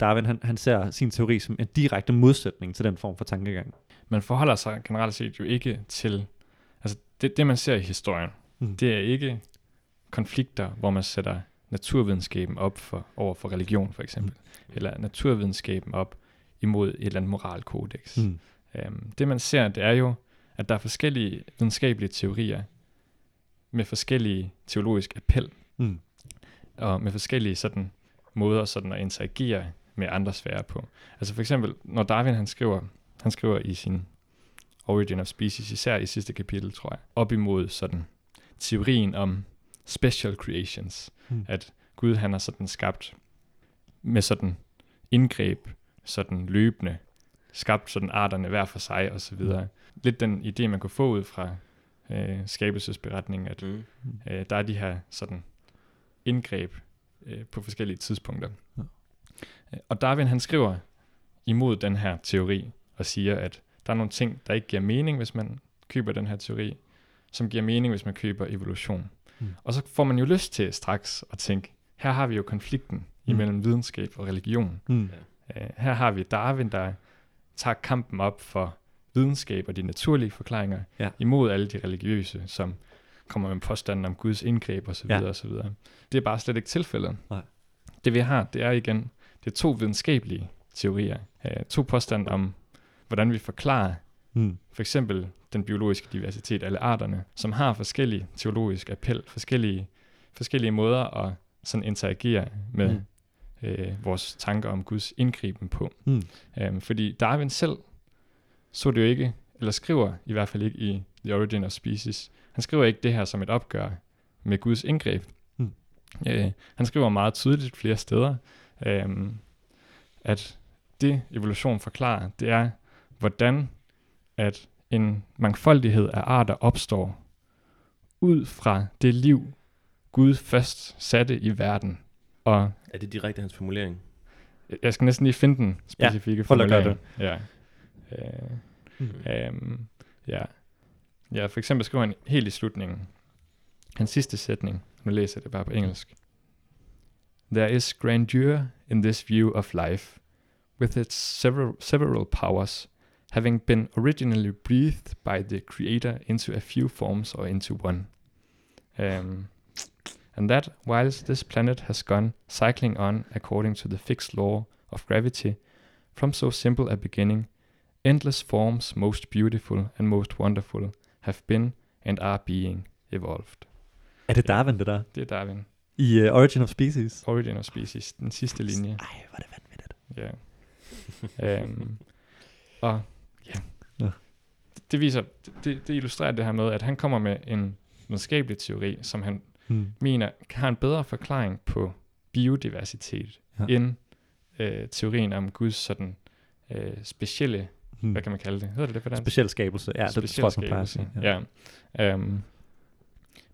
Darwin, han, han ser sin teori som en direkte modsætning til den form for tankegang. Man forholder sig generelt set jo ikke til, altså det, det man ser i historien, Mm. det er ikke konflikter, hvor man sætter naturvidenskaben op for, over for religion for eksempel, mm. eller naturvidenskaben op imod et eller andet moralkodex. Mm. Øhm, det man ser, det er jo, at der er forskellige videnskabelige teorier med forskellige teologisk appel, Mm. og med forskellige sådan måder sådan at interagere med andre sfærer på. Altså for eksempel, når Darwin han skriver, han skriver i sin Origin of Species, især i sidste kapitel, tror jeg, op imod sådan teorien om special creations, Hmm. at Gud han har sådan skabt med sådan indgreb, sådan løbende, skabt sådan arterne hver for sig og så videre. Lidt den idé, man kunne få ud fra øh, skabelsesberetningen, at Mm. øh, der er de her sådan indgreb øh, på forskellige tidspunkter. Ja. Øh, Og Darwin han skriver imod den her teori og siger, at der er nogle ting, der ikke giver mening, hvis man køber den her teori, som giver mening, hvis man køber evolution. Mm. Og så får man jo lyst til straks at tænke, her har vi jo konflikten Mm. imellem videnskab og religion. Mm. Øh, her har vi Darwin, der tager kampen op for videnskab og de naturlige forklaringer, Ja. imod alle de religiøse, som kommer med påstanden om Guds indgreb osv. Ja. Osv. Det er bare slet ikke tilfældet. Nej. Det vi har, det er igen, det er to videnskabelige teorier. Øh, to påstande om, hvordan vi forklarer Mm. for eksempel den biologiske diversitet, alle arterne, som har forskellige teologisk appel, forskellige, forskellige måder at sådan interagere med Mm. øh, vores tanker om Guds indgriben på. Mm. Øhm, fordi Darwin selv så det jo ikke, eller skriver i hvert fald ikke i The Origin of Species, han skriver ikke det her som et opgør med Guds indgreb. Mm. Øh, han skriver meget tydeligt flere steder, øhm, at det evolution forklarer, det er, hvordan at en mangfoldighed af arter opstår ud fra det liv, Gud først satte i verden. Og Er det direkte hans formulering? jeg skal næsten lige finde den specifikke gøre formulering. Ja. Øh, Mm. øhm, ja. ja, for eksempel skriver han helt i slutningen, hans sidste sætning, nu læser jeg det bare på engelsk. There is grandeur in this view of life, with its several, several powers, having been originally breathed by the Creator into a few forms or into one. Um, and that, whilst this planet has gone cycling on according to the fixed law of gravity, from so simple a beginning, endless forms, most beautiful and most wonderful, have been and are being evolved. Er det Darwin, det der? Det er Darwin. I uh, Origin of Species? Origin of Species, den sidste linje. Ej, hvor er det vanvittigt. Ja. øhm, og ja. Ja. Det, viser, det, det illustrerer det her med, at han kommer med en videnskabelig teori, som han Mm. mener har en bedre forklaring på biodiversitet, Ja. end øh, teorien om Guds sådan øh, specielle, Mm. hvad kan man kalde det? Hedder det det på dansk? Speciel skabelse. Ja, det tror jeg, man plejer at sige. Ja. ja. Um,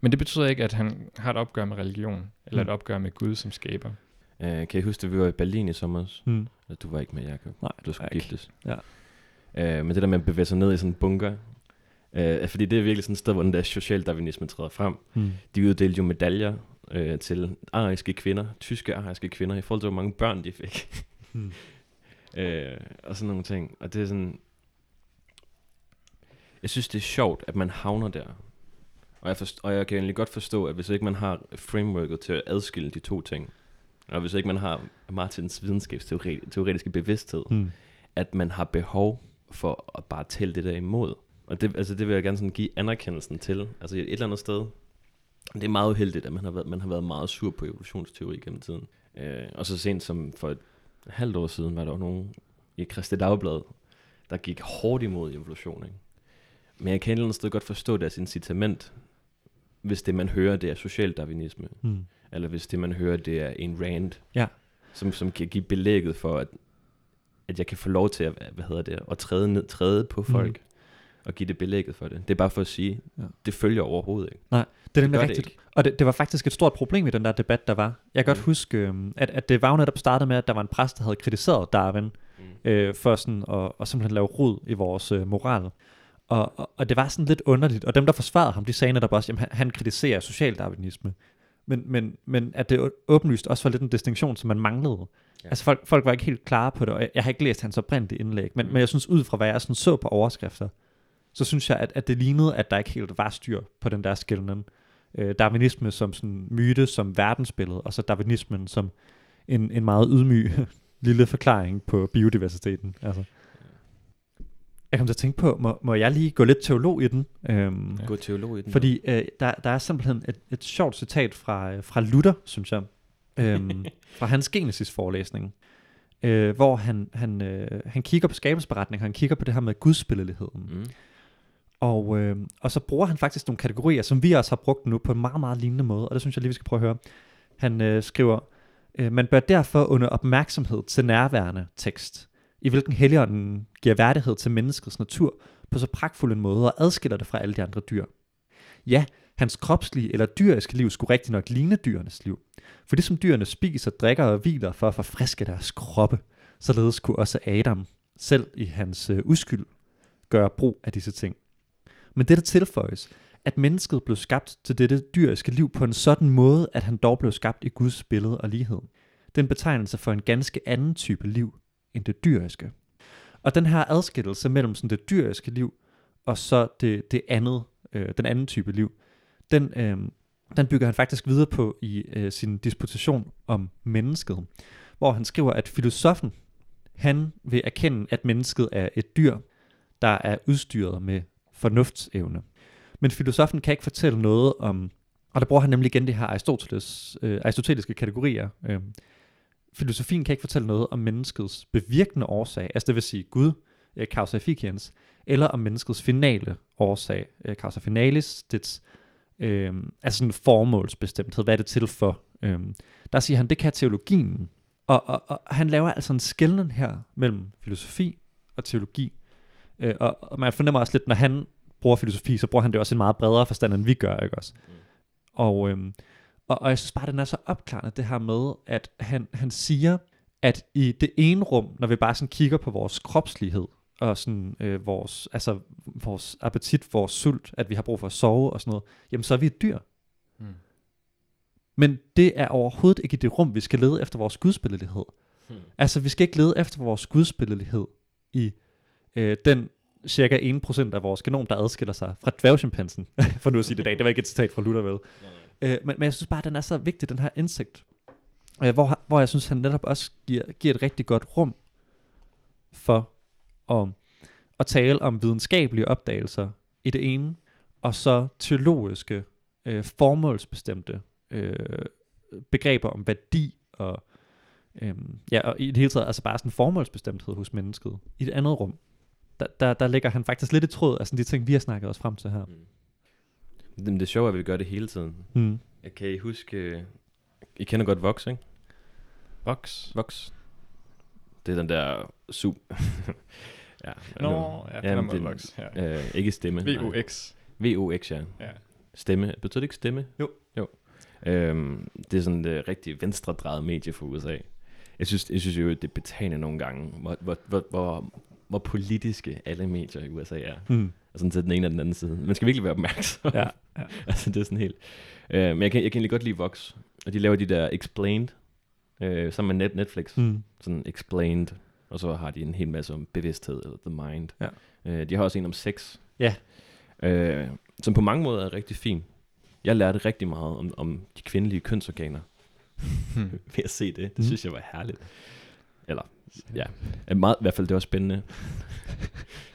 men det betyder ikke, at han har et opgør med religion, eller Mm. et opgør med Gud som skaber. Uh, kan I huske, at vi var i Berlin i sommer? Mm. Eller Du var ikke med, Jacob. Nej, Du skulle giftes. Ja. Uh, men det der med at bevæge sig ned i sådan en bunker, uh, fordi det er virkelig sådan et sted, hvor den der socialdarwinisme træder frem. Mm. De uddelte jo medaljer uh, til ariske kvinder, tyske ariske kvinder, i forhold til, hvor mange børn de fik. Mm. øh, og sådan nogle ting. Og det er sådan... Jeg synes, det er sjovt, at man havner der. Og jeg, forst- og jeg kan egentlig godt forstå, at hvis ikke man har frameworket til at adskille de to ting, og hvis ikke man har Martins videnskabsteoretiske bevidsthed, Mm. at man har behov for at bare tælle det der imod. Og det, altså det vil jeg gerne sådan give anerkendelsen til. Altså et eller andet sted. Det er meget uheldigt, at man har været, man har været meget sur på evolutionsteori gennem tiden. Øh, og så sent som for et halvt år siden, var der nogen i Christi Dagblad, der gik hårdt imod evolution. Ikke? Men jeg kan et eller andet sted godt forstå deres incitament, hvis det man hører, det er socialdarwinisme, Mm. eller hvis det man hører, det er en rant, Ja. som, som kan give belægget for, at, at jeg kan få lov til at, hvad hedder det, at træde, ned, træde på folk, mm. og give det belægget for det. Det er bare for at sige, Ja. det følger overhovedet ikke. Det er nemlig det rigtigt. ikke. Og det, det var faktisk et stort problem i den der debat, der var. Jeg kan godt Mm. huske, øhm, at, at det var jo netop startet med, at der var en præst, der havde kritiseret Darwin, Mm. øh, for sådan at, at simpelthen lave rod i vores øh, moral. Og, og, og det var sådan lidt underligt, og dem, der forsvarede ham, de sagde netop også, at han, han kritiserer socialdarwinisme. Men, men, men at det åbenlyst også var lidt en distinktion, som man manglede. Ja. Altså folk, folk var ikke helt klare på det, og jeg, jeg har ikke læst hans oprindelige indlæg, men, Mm. men jeg synes ud fra, hvad jeg sådan så på overskrifter, så synes jeg, at, at det lignede, at der ikke helt var styr på den der skillnen. Øh, darwinisme som sådan myte, som verdensbillede, og så darwinismen som en, en meget ydmyg lille forklaring på biodiversiteten. Altså. Jeg kom til at tænke på, må, må jeg lige gå lidt teolog i den? Øhm, Ja. Gå teolog i den. fordi øh, der, der er simpelthen et, et sjovt citat fra, øh, fra Luther, synes jeg, øhm, fra hans Genesis-forelæsning, øh, hvor han, han, øh, han kigger på skabelsesberetningen, han kigger på det her med gudsbilledigheden. Mm. Og, øh, og så bruger han faktisk nogle kategorier, som vi også har brugt nu på en meget, meget lignende måde, og det synes jeg lige, vi skal prøve at høre. Han øh, skriver, øh, man bør derfor under opmærksomhed til nærværende tekst, i hvilken helligånden giver værdighed til menneskets natur på så pragtfuld en måde og adskiller det fra alle de andre dyr. Ja, hans kropslige eller dyriske liv skulle rigtig nok ligne dyrenes liv. For det som dyrene spiser, drikker og hviler for at forfriske deres kroppe, således kunne også Adam, selv i hans øh, uskyld, gøre brug af disse ting. Men det der tilføjes, at mennesket blev skabt til dette dyriske liv på en sådan måde, at han dog blev skabt i Guds billede og lighed. Den betegnelse for en ganske anden type liv end det dyriske. Og den her adskillelse mellem sådan det dyriske liv og så det, det andet, øh, den anden type liv, den, øh, den bygger han faktisk videre på i øh, sin disputation om mennesket, hvor han skriver, at filosofen, han vil erkende, at mennesket er et dyr, der er udstyret med fornuftsevne. Men filosofen kan ikke fortælle noget om, og der bruger han nemlig igen det her Aristoteles, øh, aristoteliske kategorier. Øh, filosofien kan ikke fortælle noget om menneskets bevirkende årsag, altså det vil sige Gud, øh, causa efficiens, eller om menneskets finale årsag, øh, causa finalis, dets øh, altså sådan formålsbestemthed, hvad er det til for? Øh, der siger han, det kan teologien. Og, og, og han laver altså en skældning her mellem filosofi og teologi. Øh, og, og man fornemmer også lidt, når han bruger filosofi, så bruger han det også i en meget bredere forstand, end vi gør, ikke også? Mm. Og, øhm, og, og jeg synes bare, den er så opklarende, det her med, at han, han siger, at i det ene rum, når vi bare sådan kigger på vores kropslighed, og sådan øh, vores, altså vores appetit, vores sult, at vi har brug for at sove og sådan noget, jamen så er vi et dyr. Mm. Men det er overhovedet ikke i det rum, vi skal lede efter vores gudsbilledighed. Hmm. Altså, vi skal ikke lede efter vores gudsbilledighed i øh, den cirka 1% af vores genom, der adskiller sig fra dværgchimpansen, for nu at sige det i dag. Det var ikke et citat fra Luther, vel? Øh, men, men jeg synes bare, at den er så vigtig, den her indsigt. Øh, hvor, hvor jeg synes, han netop også giver, giver et rigtig godt rum for at, at tale om videnskabelige opdagelser i det ene, og så teologiske, øh, formålsbestemte øh, begreber om værdi og, øh, ja, og i det hele taget altså bare sådan en formålsbestemthed hos mennesket i et andet rum. Der, der, der ligger han faktisk lidt i tråd af sådan de ting, vi har snakket os frem til her. Mm. Men det er, at vi gør det hele tiden. Mm. Jeg kan I huske, øh, I kender godt Vox, ikke? Vox. Vox. Det er den der sub... ja, Nå, nu- ja, Jamen, Jamen, det- Vox. Ja. Øh, ikke stemme. nej. VOX. VOX, ja. Ja. Stemme. Betyder det ikke stemme? Jo. Jo. Øhm, det er sådan et rigtig venstredrejet medie for USA. Jeg synes, jeg synes jo, at det er betagende nogle gange, hvor, hvor, hvor, hvor, hvor politiske alle medier i USA er. Mm. Altså til den ene og den anden side. Man skal virkelig være opmærksom. Ja, ja. altså det er sådan helt... Øh, men jeg kan, jeg kan egentlig godt lide Vox. Og de laver de der Explained, øh, sammen med Net, Netflix. Mm. Sådan Explained. Og så har de en hel masse om bevidsthed, eller The Mind. Ja. Øh, de har også en om sex. Ja. Øh, som på mange måder er rigtig fin. Jeg lærte rigtig meget om, om de kvindelige kønsorganer ved at se det. Det Mm. synes jeg var herligt. Eller, ja. Meget, I hvert fald, det var spændende.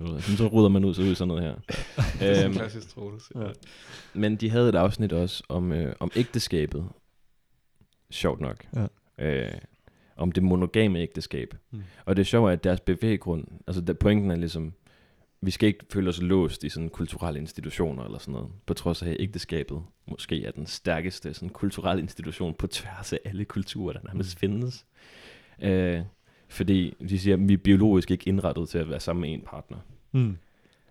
Det var- Så ruder man ud, så ud sådan noget her. Det er Øhm, klassisk Troels. Ja. men de havde et afsnit også om, øh, om ægteskabet. Sjovt nok. Ja. Øh, om det monogame ægteskab. Mm. Og det sjove er, at deres bevæggrund, altså der, pointen er ligesom, vi skal ikke føle os låst i sådan kulturelle institutioner eller sådan noget, på trods af at ægteskabet måske er den stærkeste sådan kulturelle institution på tværs af alle kulturer, der nærmest findes. Øh, fordi de siger, at vi er biologisk ikke indrettet til at være sammen med en partner. Mm.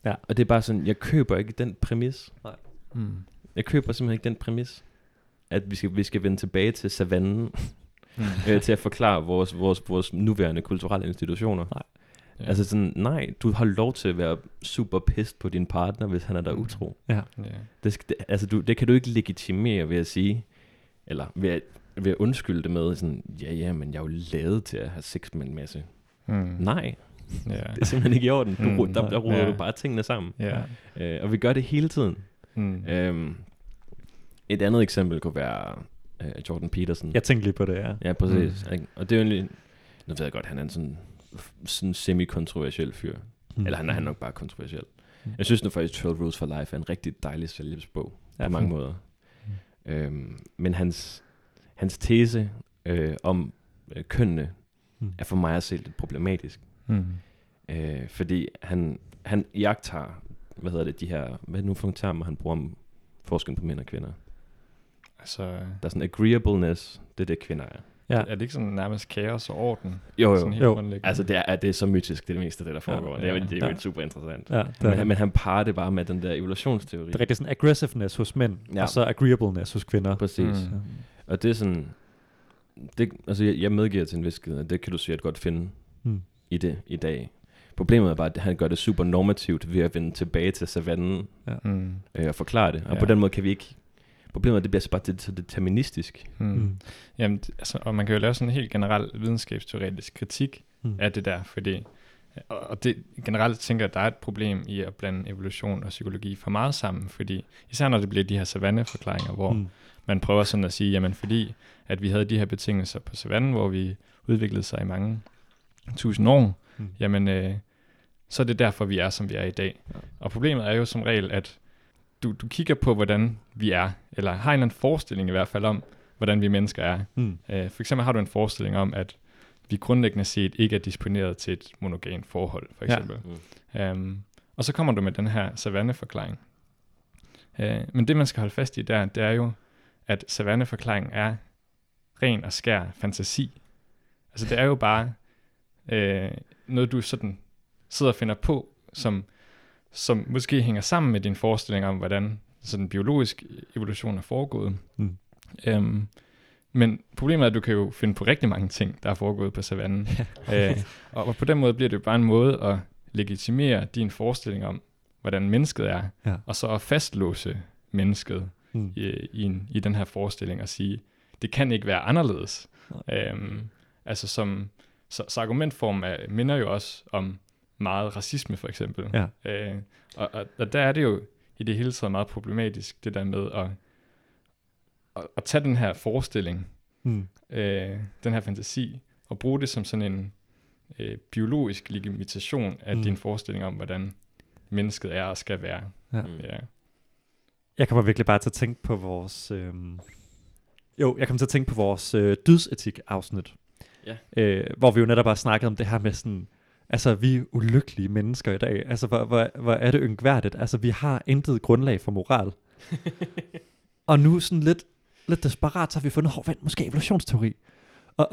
Og det er bare sådan, jeg køber ikke den præmis. Mm. Jeg køber simpelthen ikke den præmis, at vi skal, vi skal vende tilbage til savannen Mm. øh, til at forklare vores, vores, vores nuværende kulturelle institutioner. Nej. Ja. Altså sådan, nej, du har lov til at være super pissed på din partner, hvis han er der Mm. utro. Ja. ja. Det, skal, det, altså du, det kan du ikke legitimere ved at sige, eller ved at, ved at undskylde det med sådan, ja ja, men jeg er jo lavet til at have sex med en masse. Mm. Nej, Ja. det er simpelthen ikke i orden. Du, Mm, der, der ruder ja. du bare tingene sammen. Ja. Øh, og vi gør det hele tiden. Mm. Øhm, et andet eksempel kunne være øh, Jordan Peterson. Jeg tænkte lige på det, ja. Ja, præcis. Mm. Og det er jo egentlig, nu ved jeg godt, han er en sådan, sådan semi-kontroversiel fyr. Mm. Eller han er, han nok bare kontroversiel. Mm. Mm. Jeg synes nu faktisk, 12 Rules for Life er en rigtig dejlig selvhjælpsbog Ja. på mange måder. Mm. Øhm, men hans, hans tese øh, om øh, kønnene Mm. er for mig at se lidt problematisk. Mm. Øh, fordi han, han jagter, hvad hedder det, de her, hvad nu for nogle termer, han bruger om forskellen på mænd og kvinder? Altså, Der er sådan agreeableness, det er det kvinder er. Ja. er det ikke sådan nærmest kaos og orden? Jo, Sådan helt Jo. Altså det er, det er så mytisk, det er det meste af det, der foregår. Ja, det er, jo- ja, det er jo ja. super interessant. Ja, det, Men, han- men han parer det bare med den der evolutionsteori. det er rigtig sådan aggressiveness hos mænd, ja. Ja. og så agreeableness hos kvinder. Præcis. Mm. Og det er sådan, det, altså jeg, jeg medgiver til en vis grad, at det kan du sikkert godt finde Mm. i det i dag. Problemet er bare, at han gør det super normativt ved at vende tilbage til savannen Mm. øh, og forklare det. Og Ja. på den måde kan vi ikke... Problemet er, at det bliver så bare det, så deterministisk. Mm. Mm. Jamen, altså, og man kan jo lave sådan en helt generel videnskabsteoretisk kritik Mm. af det der, fordi og og det generelt tænker jeg, at der er et problem i at blande evolution og psykologi for meget sammen, fordi især når det bliver de her savanneforklaringer, hvor mm. Mm. man prøver sådan at sige, jamen fordi at vi havde de her betingelser på savannen, hvor vi udviklede sig i mange tusind år, Mm. jamen øh, så er det derfor, vi er, som vi er i dag. Ja. Og problemet er jo som regel, at du, du kigger på, hvordan vi er, eller har en eller anden forestilling i hvert fald om, hvordan vi mennesker er. Mm. Øh, for eksempel har du en forestilling om, at vi grundlæggende set ikke er disponeret til et monogant forhold, for eksempel. Ja. Um, og så kommer du med den her savanneforklaring. Uh, men det, man skal holde fast i der, det er jo, at savanneforklaringen er ren og skær fantasi. Altså det er jo bare uh, noget, du sådan sidder og finder på, som, som måske hænger sammen med din forestilling om, hvordan sådan biologisk evolution er foregået. Mm. Um, men problemet er, at du kan jo finde på rigtig mange ting, der er foregået på savannen. øh, og, og på den måde bliver det jo bare en måde at legitimere din forestilling om, hvordan mennesket er, Ja. og så at fastlåse mennesket Mm. i, i, en, i den her forestilling og sige, det kan ikke være anderledes. Øhm, altså som, så, så argumentform er, minder jo også om meget racisme for eksempel. Ja. Øh, og, og, og der er det jo i det hele taget meget problematisk, det der med at, at, at tage den her forestilling, Mm. øh, den her fantasi, og bruge det som sådan en øh, biologisk legitimation af Mm. mm. din forestilling om, hvordan mennesket er og skal være. Ja. Mm. Ja. Jeg kommer virkelig bare til at tænke på vores... Øhm... Jo, jeg kommer til at tænke på vores øh, dydsetik-afsnit. Ja. Øh, hvor vi jo netop har snakket om det her med sådan... Altså, vi er ulykkelige mennesker i dag. Altså, hvor, hvor, hvor er det yngværdigt. Altså, vi har intet grundlag for moral. og nu sådan lidt, lidt desperat, så har vi fundet, hov, vent, måske evolutionsteori. Og,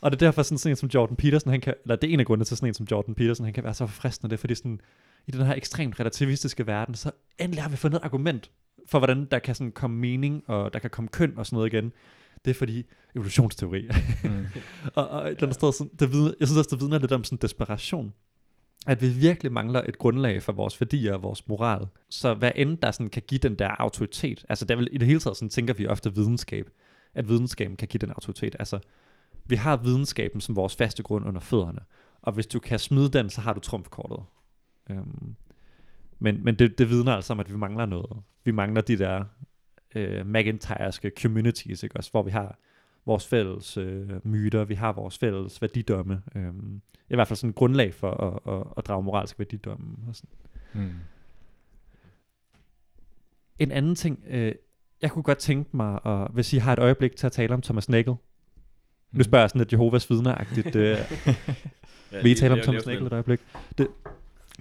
og det er derfor sådan, sådan en som Jordan Peterson, han kan, eller det er en af grundene til sådan en som Jordan Peterson, han kan være så forfriskende, det er fordi sådan, i den her ekstremt relativistiske verden, så endelig har vi fundet et argument for, hvordan der kan sådan komme mening, og der kan komme køn og sådan noget igen. Det er fordi evolutionsteori. Mm. og, og et eller andet sted, sådan, det vidner, jeg synes også, det vidner lidt om sådan desperation. At vi virkelig mangler et grundlag for vores værdier og vores moral. Så hvad end der sådan kan give den der autoritet, altså der vil, i det hele taget sådan, tænker vi ofte videnskab, at videnskaben kan give den autoritet. Altså, vi har videnskaben som vores faste grund under fødderne, og hvis du kan smide den, så har du trumfkortet. Øhm, men men det, det vidner altså om, at vi mangler noget. Vi mangler de der øh, McIntyrske communities, ikke? Også, hvor vi har vores fælles øh, myter, vi har vores fælles værdidomme. Øh, I hvert fald sådan et grundlag for at, at, at drage moralsk værdidomme. Og sådan. Mm. En anden ting, øh, jeg kunne godt tænke mig, at, hvis I har et øjeblik til at tale om Thomas Nagel. Nu spørger jeg sådan lidt Jehovas vidner-agtigt. Øh, Ja, vil I tale om Thomas Nagel et øjeblik? Det,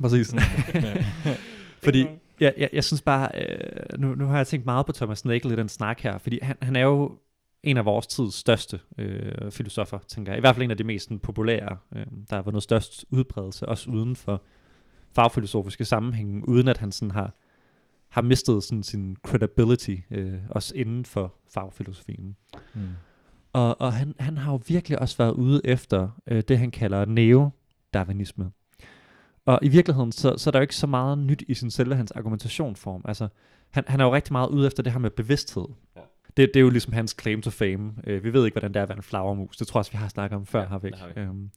præcis. Fordi jeg, jeg, jeg synes bare, øh, nu, nu har jeg tænkt meget på Thomas Nagel i den snak her, fordi han, han er jo en af vores tids største øh, filosofer, tænker jeg. I hvert fald en af de mest populære, øh, der har vundet størst udbredelse, også uden for fagfilosofiske sammenhænge, uden at han sådan har, har mistet sådan, sin credibility, øh, også inden for fagfilosofien. Mm. Og, og han, han har jo virkelig også været ude efter øh, det, han kalder neo-darwinisme. Og i virkeligheden, så, så er der jo ikke så meget nyt i sin selve hans argumentationsform. Altså, han, han er jo rigtig meget ude efter det her med bevidsthed. Ja. Det, det er jo ligesom hans claim to fame. Øh, vi ved ikke, hvordan det er at være en flagermus. Det tror jeg også, vi har snakket om før, Ja, har vi ikke? har vi. Øhm,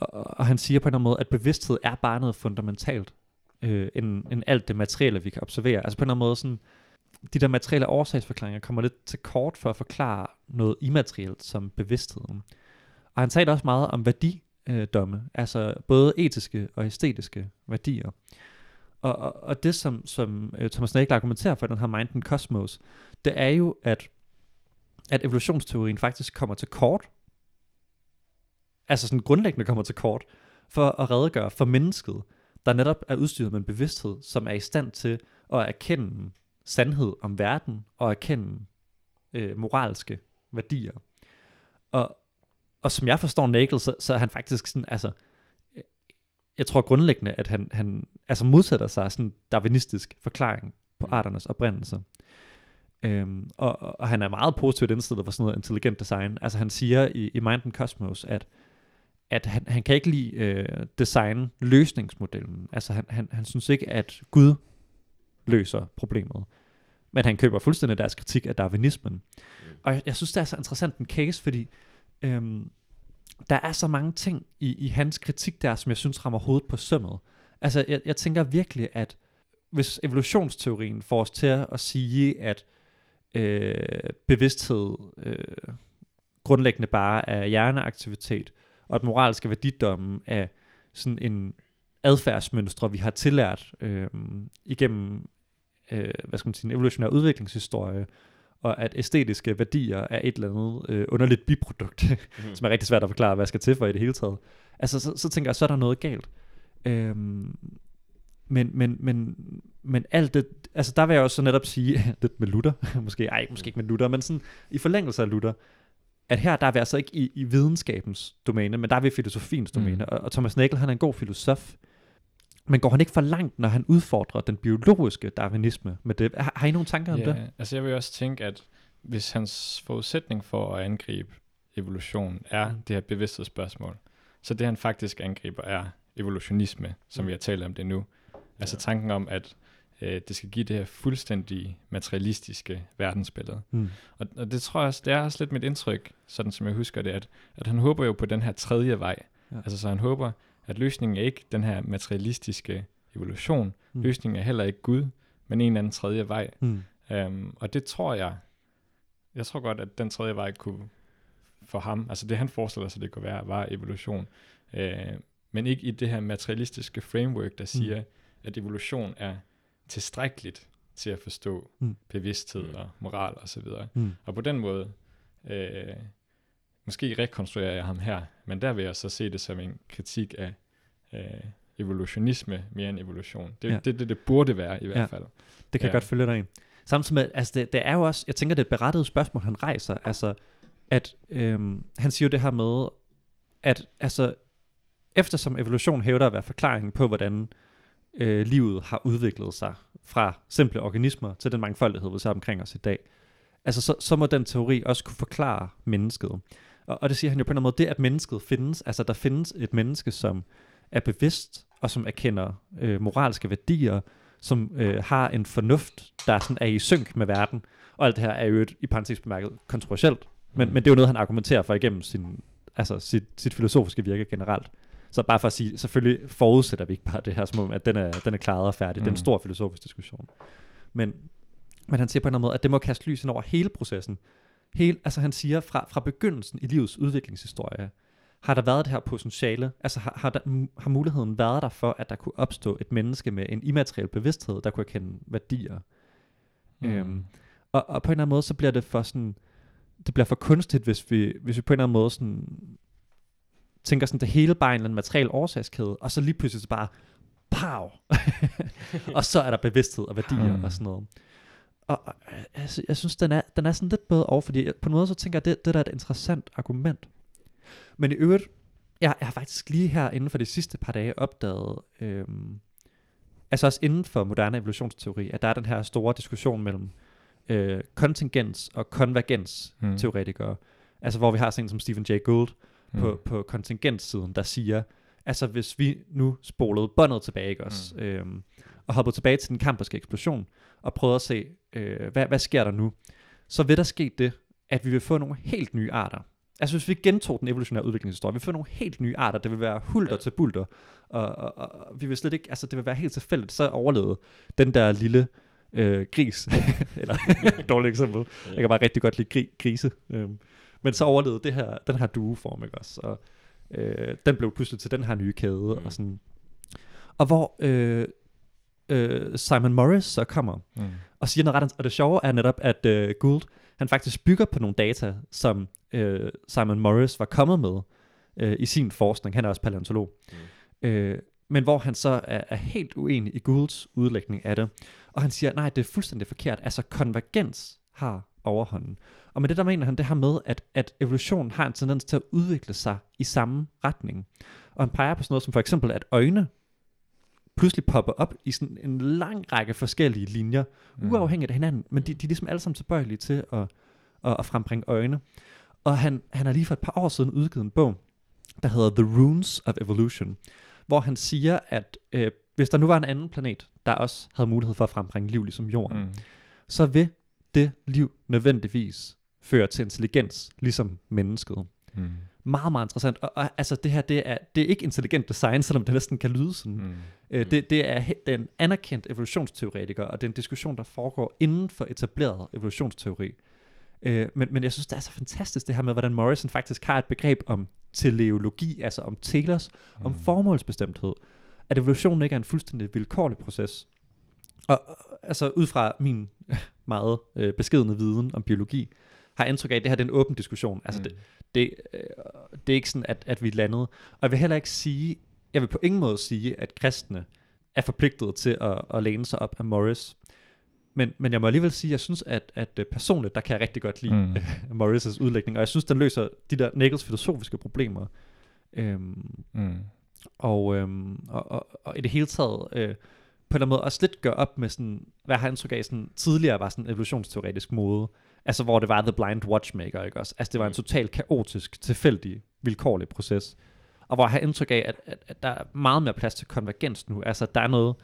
og, og han siger på en eller anden måde, at bevidsthed er bare noget fundamentalt, øh, end, end alt det materielle, vi kan observere. Altså på en eller anden måde sådan, de der materielle årsagsforklaringer kommer lidt til kort for at forklare noget immaterielt som bevidstheden. Og han taler også meget om Øh, værdidomme, altså både etiske og æstetiske værdier. Og, og, og det, som, som øh, Thomas Nagel argumenterer for, den her Mind and Cosmos, det er jo, at at evolutionsteorien faktisk kommer til kort, altså sådan grundlæggende kommer til kort, for at redegøre for mennesket, der netop er udstyret med en bevidsthed, som er i stand til at erkende sandhed om verden og erkende øh, moralske værdier. Og, og som jeg forstår Nagel, så, så er han faktisk sådan, altså, øh, jeg tror grundlæggende, at han, han altså modsætter sig sådan darwinistisk forklaring på arternes oprindelse. Øhm, og, og han er meget positivt indstillet for sådan noget intelligent design. Altså han siger i, i Mind and Cosmos, at, at han, han kan ikke lide øh, design løsningsmodellen. Altså han, han, han synes ikke, at Gud løser problemet. Men han køber fuldstændig deres kritik af darwinismen. Mm. Og jeg, jeg synes, det er så interessant en case, fordi øhm, der er så mange ting i, i hans kritik der, som jeg synes rammer hovedet på sømmet. Altså jeg, jeg tænker virkelig, at hvis evolutionsteorien får os til at sige, at øh, bevidsthed øh, grundlæggende bare er hjerneaktivitet, og at moralske værdidomme er sådan en adfærdsmønstre, vi har tillært øh, igennem øh, hvad skal man sige, en evolutionær udviklingshistorie, og at æstetiske værdier er et eller andet øh, underligt biprodukt, mm. som er rigtig svært at forklare, hvad skal til for i det hele taget. Altså, så, så tænker jeg, så er der noget galt. Øhm, men, men, men, men alt det, altså der vil jeg også så netop sige, lidt med Luther, måske, ej, måske ikke med Luther, men sådan i forlængelse af Luther, at her der er vi altså ikke i, i videnskabens domæne, men der er vi i filosofiens domæne, mm. og, og Thomas Nagel, han er en god filosof, men går han ikke for langt, når han udfordrer den biologiske darwinisme med det? Har, har I nogle tanker om Ja, det? altså jeg vil også tænke, at hvis hans forudsætning for at angribe evolution er Mm. det her bevidsthedsspørgsmål, så det han faktisk angriber er evolutionisme, som Mm. vi har talt om det nu. Altså tanken om, at øh, det skal give det her fuldstændig materialistiske verdensbillede. Mm. Og, og det tror jeg også, det er også lidt mit indtryk, sådan som jeg husker det, at, at han håber jo på den her tredje vej. Ja. Ja. Altså så han håber, at løsningen er ikke den her materialistiske evolution. Mm. Mm. Løsningen er heller ikke Gud, men en eller anden tredje vej. Mm. Um, og det tror jeg, jeg tror godt, at den tredje vej kunne for ham, altså det han forestiller sig, det kunne være, var evolution. Uh, men ikke i det her materialistiske framework, der siger, mm. at evolution er tilstrækkeligt til at forstå Mm. mm. bevidsthed og moral osv. Og, Mm. og på den måde, øh, måske rekonstruerer jeg ham her, men der vil jeg så se det som en kritik af øh, evolutionisme mere end evolution. Det er Ja. det, det, det burde være i hvert Ja. fald. Det kan ja. jeg godt følge dig i. Samtidig med, altså det, det er jo også, jeg tænker, det er et berettiget spørgsmål, han rejser, altså, at øhm, han siger jo det her med, at altså, eftersom evolution hævder at være forklaringen på, hvordan øh, livet har udviklet sig fra simple organismer til den mangfoldighed, vi ser omkring os i dag, altså så, så må den teori også kunne forklare mennesket. Og, og det siger han jo på en eller anden måde, det at mennesket findes, altså der findes et menneske, som er bevidst, og som erkender øh, moralske værdier, som øh, har en fornuft, der sådan er i synk med verden. Og alt det her er jo et, i parentes bemærket kontroversielt, men, Mm. men det er jo noget, han argumenterer for igennem sin, altså sit, sit filosofiske virke generelt. Så bare for at sige, selvfølgelig forudsætter vi ikke bare det her, som om, at den er, den er klaret og færdig. Mm. Det er en Mm. stor filosofisk diskussion. Men, men han siger på en eller anden måde, at det må kaste lys ind over hele processen. Hele, altså han siger, fra, fra begyndelsen i livets udviklingshistorie, har der været det her potentiale, altså har, har, der, har muligheden været der for, at der kunne opstå et menneske med en immateriel bevidsthed, der kunne erkende værdier. Mm. Øhm, og, og på en eller anden måde, så bliver det for sådan, det bliver for kunstigt, hvis vi, hvis vi på en eller anden måde sådan, tænker sådan, det hele bare en eller anden materiel årsagskæde, og så lige pludselig så bare, pow! og så er der bevidsthed og værdier Mm. og sådan noget. Og, og altså, jeg synes, den er, den er sådan lidt bedre over, fordi jeg, på en måde så tænker jeg, det, det der er et interessant argument. Men i øvrigt, jeg, jeg har faktisk lige her inden for de sidste par dage opdaget, øhm, altså også inden for moderne evolutionsteori, at der er den her store diskussion mellem øh, kontingens og konvergens Mm. teoretikere. Altså hvor vi har sådan en som Stephen Jay Gould Mm. på, på kontingenssiden, der siger, altså hvis vi nu spolede båndet tilbage, ikke også, mm. øhm, og hoppede tilbage til den kamperske eksplosion, og prøvede at se, øh, hvad, hvad sker der nu, så vil der ske det, at vi vil få nogle helt nye arter. Altså hvis vi gentog den evolutionære udviklingshistorie, vi vil få nogle helt nye arter, det vil være hulter til bulter, og, og, og vi vil slet ikke, altså det vil være helt tilfældigt, så overlevede den der lille øh, gris, eller et dårligt eksempel, jeg kan bare rigtig godt lide gri, grise, øhm, men så overlevede det her, den her dueform, ikke også, og øh, den blev pludselig til den her nye kæde, Mm. og sådan, og hvor øh, øh, Simon Morris så kommer, Mm. og siger noget ret, og det sjove er netop, at øh, Gould, han faktisk bygger på nogle data, som øh, Simon Morris var kommet med øh, i sin forskning. Han er også paleontolog. Mm. Øh, men hvor han så er, er helt uenig i Goulds udlægning af det. Og han siger, nej, det er fuldstændig forkert. Altså konvergens har overhånden. Og med det der mener han det her med, at, at evolution har en tendens til at udvikle sig i samme retning. Og han peger på sådan noget som for eksempel, at øjne pludselig popper op i sådan en lang række forskellige linjer, mm. uafhængigt af hinanden, men de, de er ligesom alle sammen tilbøjelige til at, at, at frembringe øjne. Og han, han har lige for et par år siden udgivet en bog, der hedder The Runes of Evolution, hvor han siger, at øh, hvis der nu var en anden planet, der også havde mulighed for at frembringe liv ligesom jorden, mm. så vil det liv nødvendigvis føre til intelligens, ligesom mennesket. Mm. Meget, meget interessant. Og, og altså det her, det er, det er ikke intelligent design, selvom det næsten kan lyde sådan. Mm. Øh, det, det er den anerkendt evolutionsteoretiker, og det er en diskussion, der foregår inden for etableret evolutionsteori. Øh, men, men jeg synes, det er så fantastisk det her med, hvordan Morrison faktisk har et begreb om teleologi, altså om telos, mm. om formålsbestemthed. At evolutionen ikke er en fuldstændig vilkårlig proces. Og altså ud fra min meget øh, beskedende viden om biologi, har indtryk af, at det her er en åben diskussion. Altså mm. det, det, øh, det er ikke sådan, at, at vi landede. Og jeg vil heller ikke sige, jeg vil på ingen måde sige, at kristne er forpligtet til at, at læne sig op af Morris. Men, men jeg må alligevel sige, at jeg synes, at, at øh, personligt, der kan jeg rigtig godt lide mm. Morris' udlægning, og jeg synes, den løser de der Nichols filosofiske problemer. Øhm, mm. og, øhm, og, og, og i det hele taget, øh, på en eller anden måde også lidt gør op med sådan, hvad har indtryk af sådan, tidligere var sådan evolutionsteoretisk måde, altså hvor det var The Blind Watchmaker, ikke også? Altså det var en mm. totalt kaotisk, tilfældig, vilkårlig proces. Og hvor jeg har indtryk af, at, at, at der er meget mere plads til konvergens nu. Altså der er noget,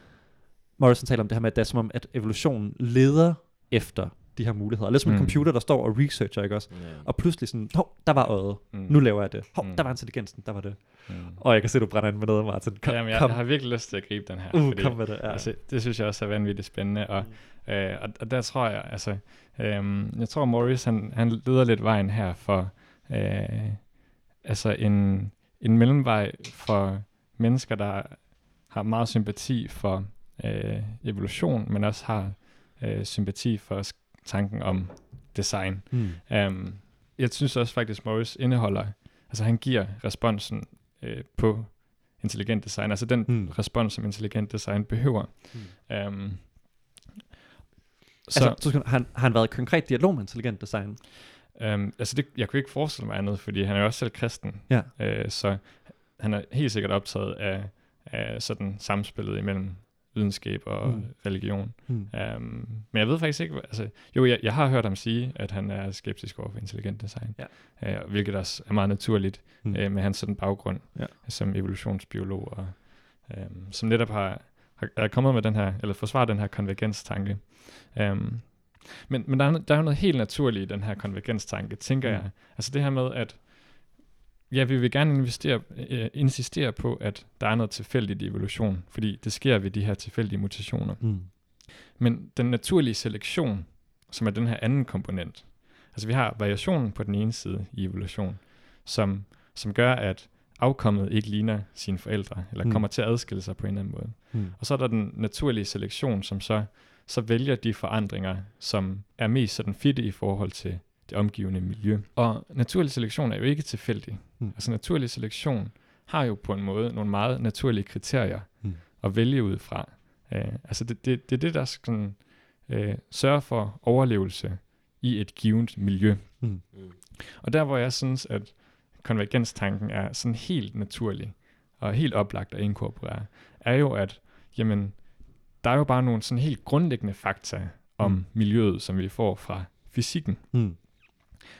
Morrison taler om det her med, at det er som om, at evolutionen leder efter de her muligheder. Lidt som mm. en computer, der står og researcher, ikke også? Yeah. Og pludselig sådan, hov, der var øjet. Mm. Nu laver jeg det. Hov, mm. der var intelligensen, der var det. Mm. Og jeg kan se, du brænder ind med noget, Martin. Kom, Jamen, jeg, kom. jeg har virkelig lyst til at gribe den her. Uh, kom med det, ja. altså, det synes jeg også er vanvittigt spændende. Og, mm. øh, og, og der tror jeg, altså, øh, jeg tror Morris, han, han leder lidt vejen her for, øh, altså en, en mellemvej for mennesker, der har meget sympati for øh, evolution, men også har øh, sympati for tanken om design. Mm. Um, jeg synes også faktisk, Morris indeholder, altså han giver responsen øh, på intelligent design, altså den mm. respons, som intelligent design behøver. Mm. Um, så, altså, så han, har han været i konkret dialog med intelligent design? Um, altså det, jeg kunne ikke forestille mig andet, fordi han er jo også selv kristen, ja. uh, så han er helt sikkert optaget af, af sådan samspillet imellem videnskab og mm. religion. Mm. Um, men jeg ved faktisk ikke, altså, jo, jeg, jeg har hørt ham sige, at han er skeptisk over for intelligent design, ja. uh, hvilket også er meget naturligt mm. uh, med hans sådan baggrund ja. som evolutionsbiolog, og um, som netop har, har er kommet med den her, eller forsvaret den her konvergenstanke. Um, men, men der, er, der er jo noget helt naturligt i den her konvergenstanke, tænker mm. jeg. Altså det her med, at Ja, vi vil gerne investere, øh, insistere på, at der er noget tilfældigt i evolution, fordi det sker ved de her tilfældige mutationer. Mm. Men den naturlige selektion, som er den her anden komponent, altså vi har variationen på den ene side i evolution, som, som gør, at afkommet ikke ligner sine forældre, eller mm. kommer til at adskille sig på en eller anden måde. Mm. Og så er der den naturlige selektion, som så, så vælger de forandringer, som er mest sådan fitte i forhold til det omgivende miljø. Og naturlig selektion er jo ikke tilfældig. Mm. Altså naturlig selektion har jo på en måde nogle meget naturlige kriterier mm. at vælge ud fra. Uh, altså det, det, det er det, der skal uh, sørge for overlevelse i et givet miljø. Mm. Og der hvor jeg synes, at konvergenstanken er sådan helt naturlig og helt oplagt at inkorporere, er jo, at jamen, der er jo bare nogle sådan helt grundlæggende fakta om mm. miljøet, som vi får fra fysikken. Mm.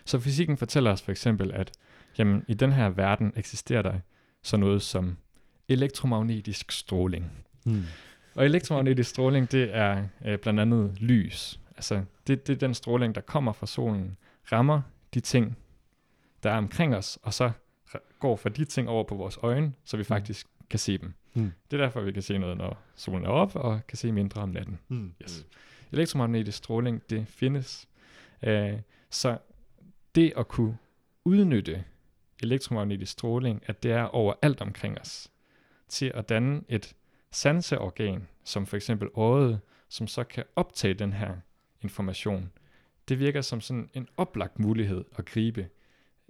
Så fysikken fortæller os for eksempel, at jamen, i den her verden eksisterer der sådan noget som elektromagnetisk stråling. Mm. Og elektromagnetisk stråling, det er øh, blandt andet lys. Altså, det, det er den stråling, der kommer fra solen, rammer de ting, der er omkring os, og så går fra de ting over på vores øjne, så vi mm. faktisk kan se dem. Mm. Det er derfor, vi kan se noget, når solen er op, og kan se mindre om natten. Mm. Yes. Elektromagnetisk stråling, det findes. Uh, så det at kunne udnytte elektromagnetisk stråling, at det er overalt omkring os, til at danne et sanseorgan, som for eksempel øjet, som så kan optage den her information, det virker som sådan en oplagt mulighed at gribe.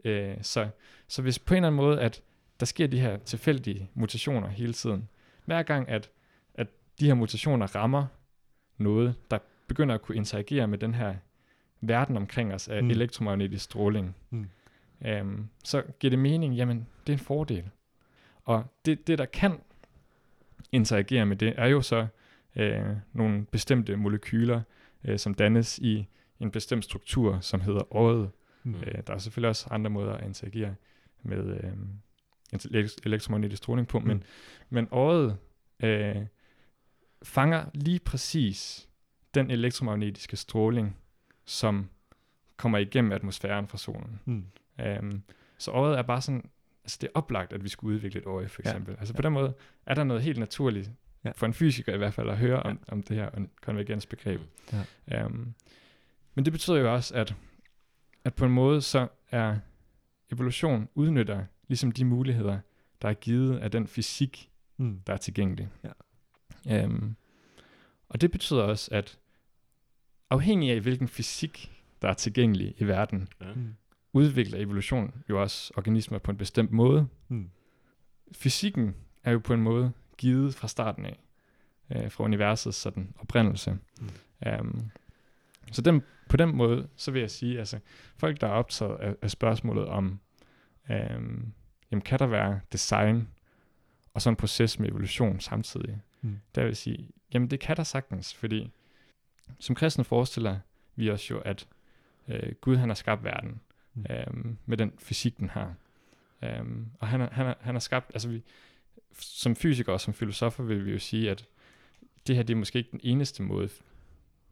Øh, så, så hvis på en eller anden måde, at der sker de her tilfældige mutationer hele tiden, hver gang at, at de her mutationer rammer noget, der begynder at kunne interagere med den her verden omkring os af Mm. elektromagnetisk stråling, Mm. øhm, så giver det mening, jamen det er en fordel. Og det, det der kan interagere med det, er jo så øh, nogle bestemte molekyler, øh, som dannes i en bestemt struktur, som hedder året. Mm. Øh, der er selvfølgelig også andre måder at interagere med øh, elektromagnetisk stråling på, men, Mm. men året øh, fanger lige præcis den elektromagnetiske stråling, som kommer igennem atmosfæren fra solen. Mm. Um, så året er bare sådan, altså det er oplagt, at vi skulle udvikle et øje, for Ja. eksempel. Altså på den måde er der noget helt naturligt, Ja. ja. for en fysiker i hvert fald, at høre om, Ja. om det her konvergensbegreb. Ja. Um, men det betyder jo også, at, at på en måde så er evolution udnytter ligesom de muligheder, der er givet af den fysik, Mm. der er tilgængelig. Ja. Um, og det betyder også, at afhængig af hvilken fysik, der er tilgængelig i verden, Ja. Mm. udvikler evolution jo også organismer på en bestemt måde. Mm. Fysikken er jo på en måde givet fra starten af, øh, fra universets sådan oprindelse. Mm. Um, så den, på den måde, så vil jeg sige, altså folk, der er optaget af, af spørgsmålet om, um, jamen kan der være design og sådan en proces med evolution samtidig, Mm. der vil jeg sige, jamen det kan der sagtens, fordi som kristne forestiller vi os jo, at øh, Gud han har skabt verden Mm. øhm, med den fysik, den har. Øhm, og han har, han, har, han har skabt, altså vi, som fysikere og som filosofer vil vi jo sige, at det her det er måske ikke den eneste måde,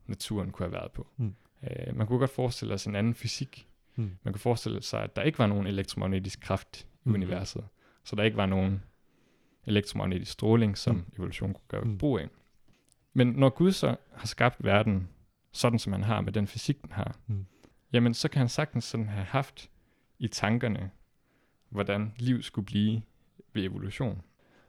naturen kunne have været på. Mm. Øh, man kunne godt forestille sig en anden fysik. Mm. Man kunne forestille sig, at der ikke var nogen elektromagnetisk kraft i Mhm. universet. Så der ikke var nogen elektromagnetisk stråling, som Mm. evolution kunne gøre Mm. brug af. Men når Gud så har skabt verden, sådan som han har med den fysik, den har, Mm. jamen så kan han sagtens sådan have haft i tankerne, hvordan liv skulle blive ved evolution.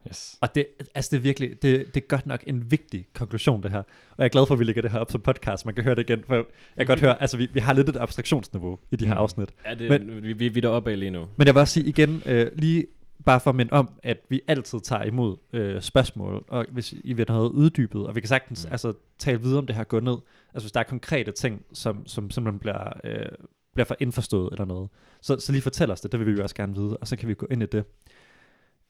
Yes. Og det, altså det er virkelig, det, det er godt nok en vigtig konklusion det her. Og jeg er glad for, at vi lægger det her op som podcast, man kan høre det igen. For jeg kan godt høre, altså vi, vi har lidt et abstraktionsniveau i de her Mm. afsnit. Ja, det, Men- vi, vi, vi er deroppe af lige nu. Men jeg vil også sige igen, øh, lige bare for at minde om, at vi altid tager imod øh, spørgsmål, og hvis I vil have noget uddybet, og vi kan sagtens mm. altså, tale videre om det her, gå ned. Altså hvis der er konkrete ting, som, som simpelthen bliver, øh, bliver for indforstået eller noget, så, så lige fortæl os det, det vil vi jo også gerne vide, og så kan vi gå ind i det.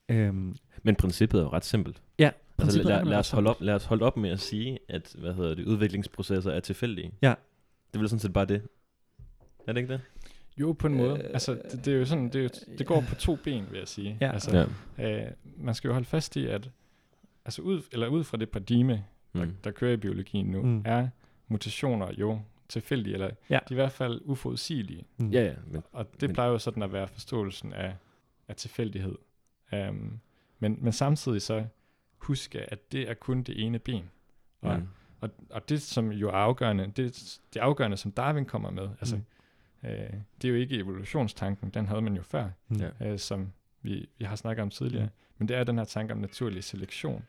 Øhm, Men princippet er jo ret simpelt. ja, Altså, lad, lad, os holde op, lad os holde op med at sige, at hvad hedder det, udviklingsprocesser er tilfældige. Ja. Det er sådan set bare det. Er det ikke det? Jo, på en måde. Øh, altså, det, det er jo sådan, det, er jo, det går på to ben, vil jeg sige. Ja. Altså, øh, man skal jo holde fast i, at altså ud, eller ud fra det paradigme, der, Mm. der kører i biologien nu, Mm. er mutationer jo tilfældige, eller Ja. de er i hvert fald uforudsigelige. Mm. Ja, ja. Men, Og det men, plejer jo sådan at være forståelsen af, af tilfældighed. Um, men, men samtidig så huske, at det er kun det ene ben. Og, mm. og, og det, som jo er afgørende, det, det afgørende, som Darwin kommer med, altså, Mm. øh, det er jo ikke evolutionstanken, den havde man jo før, Mm. Øh, som vi, vi har snakket om tidligere, Mm. men det er den her tanke om naturlig selektion.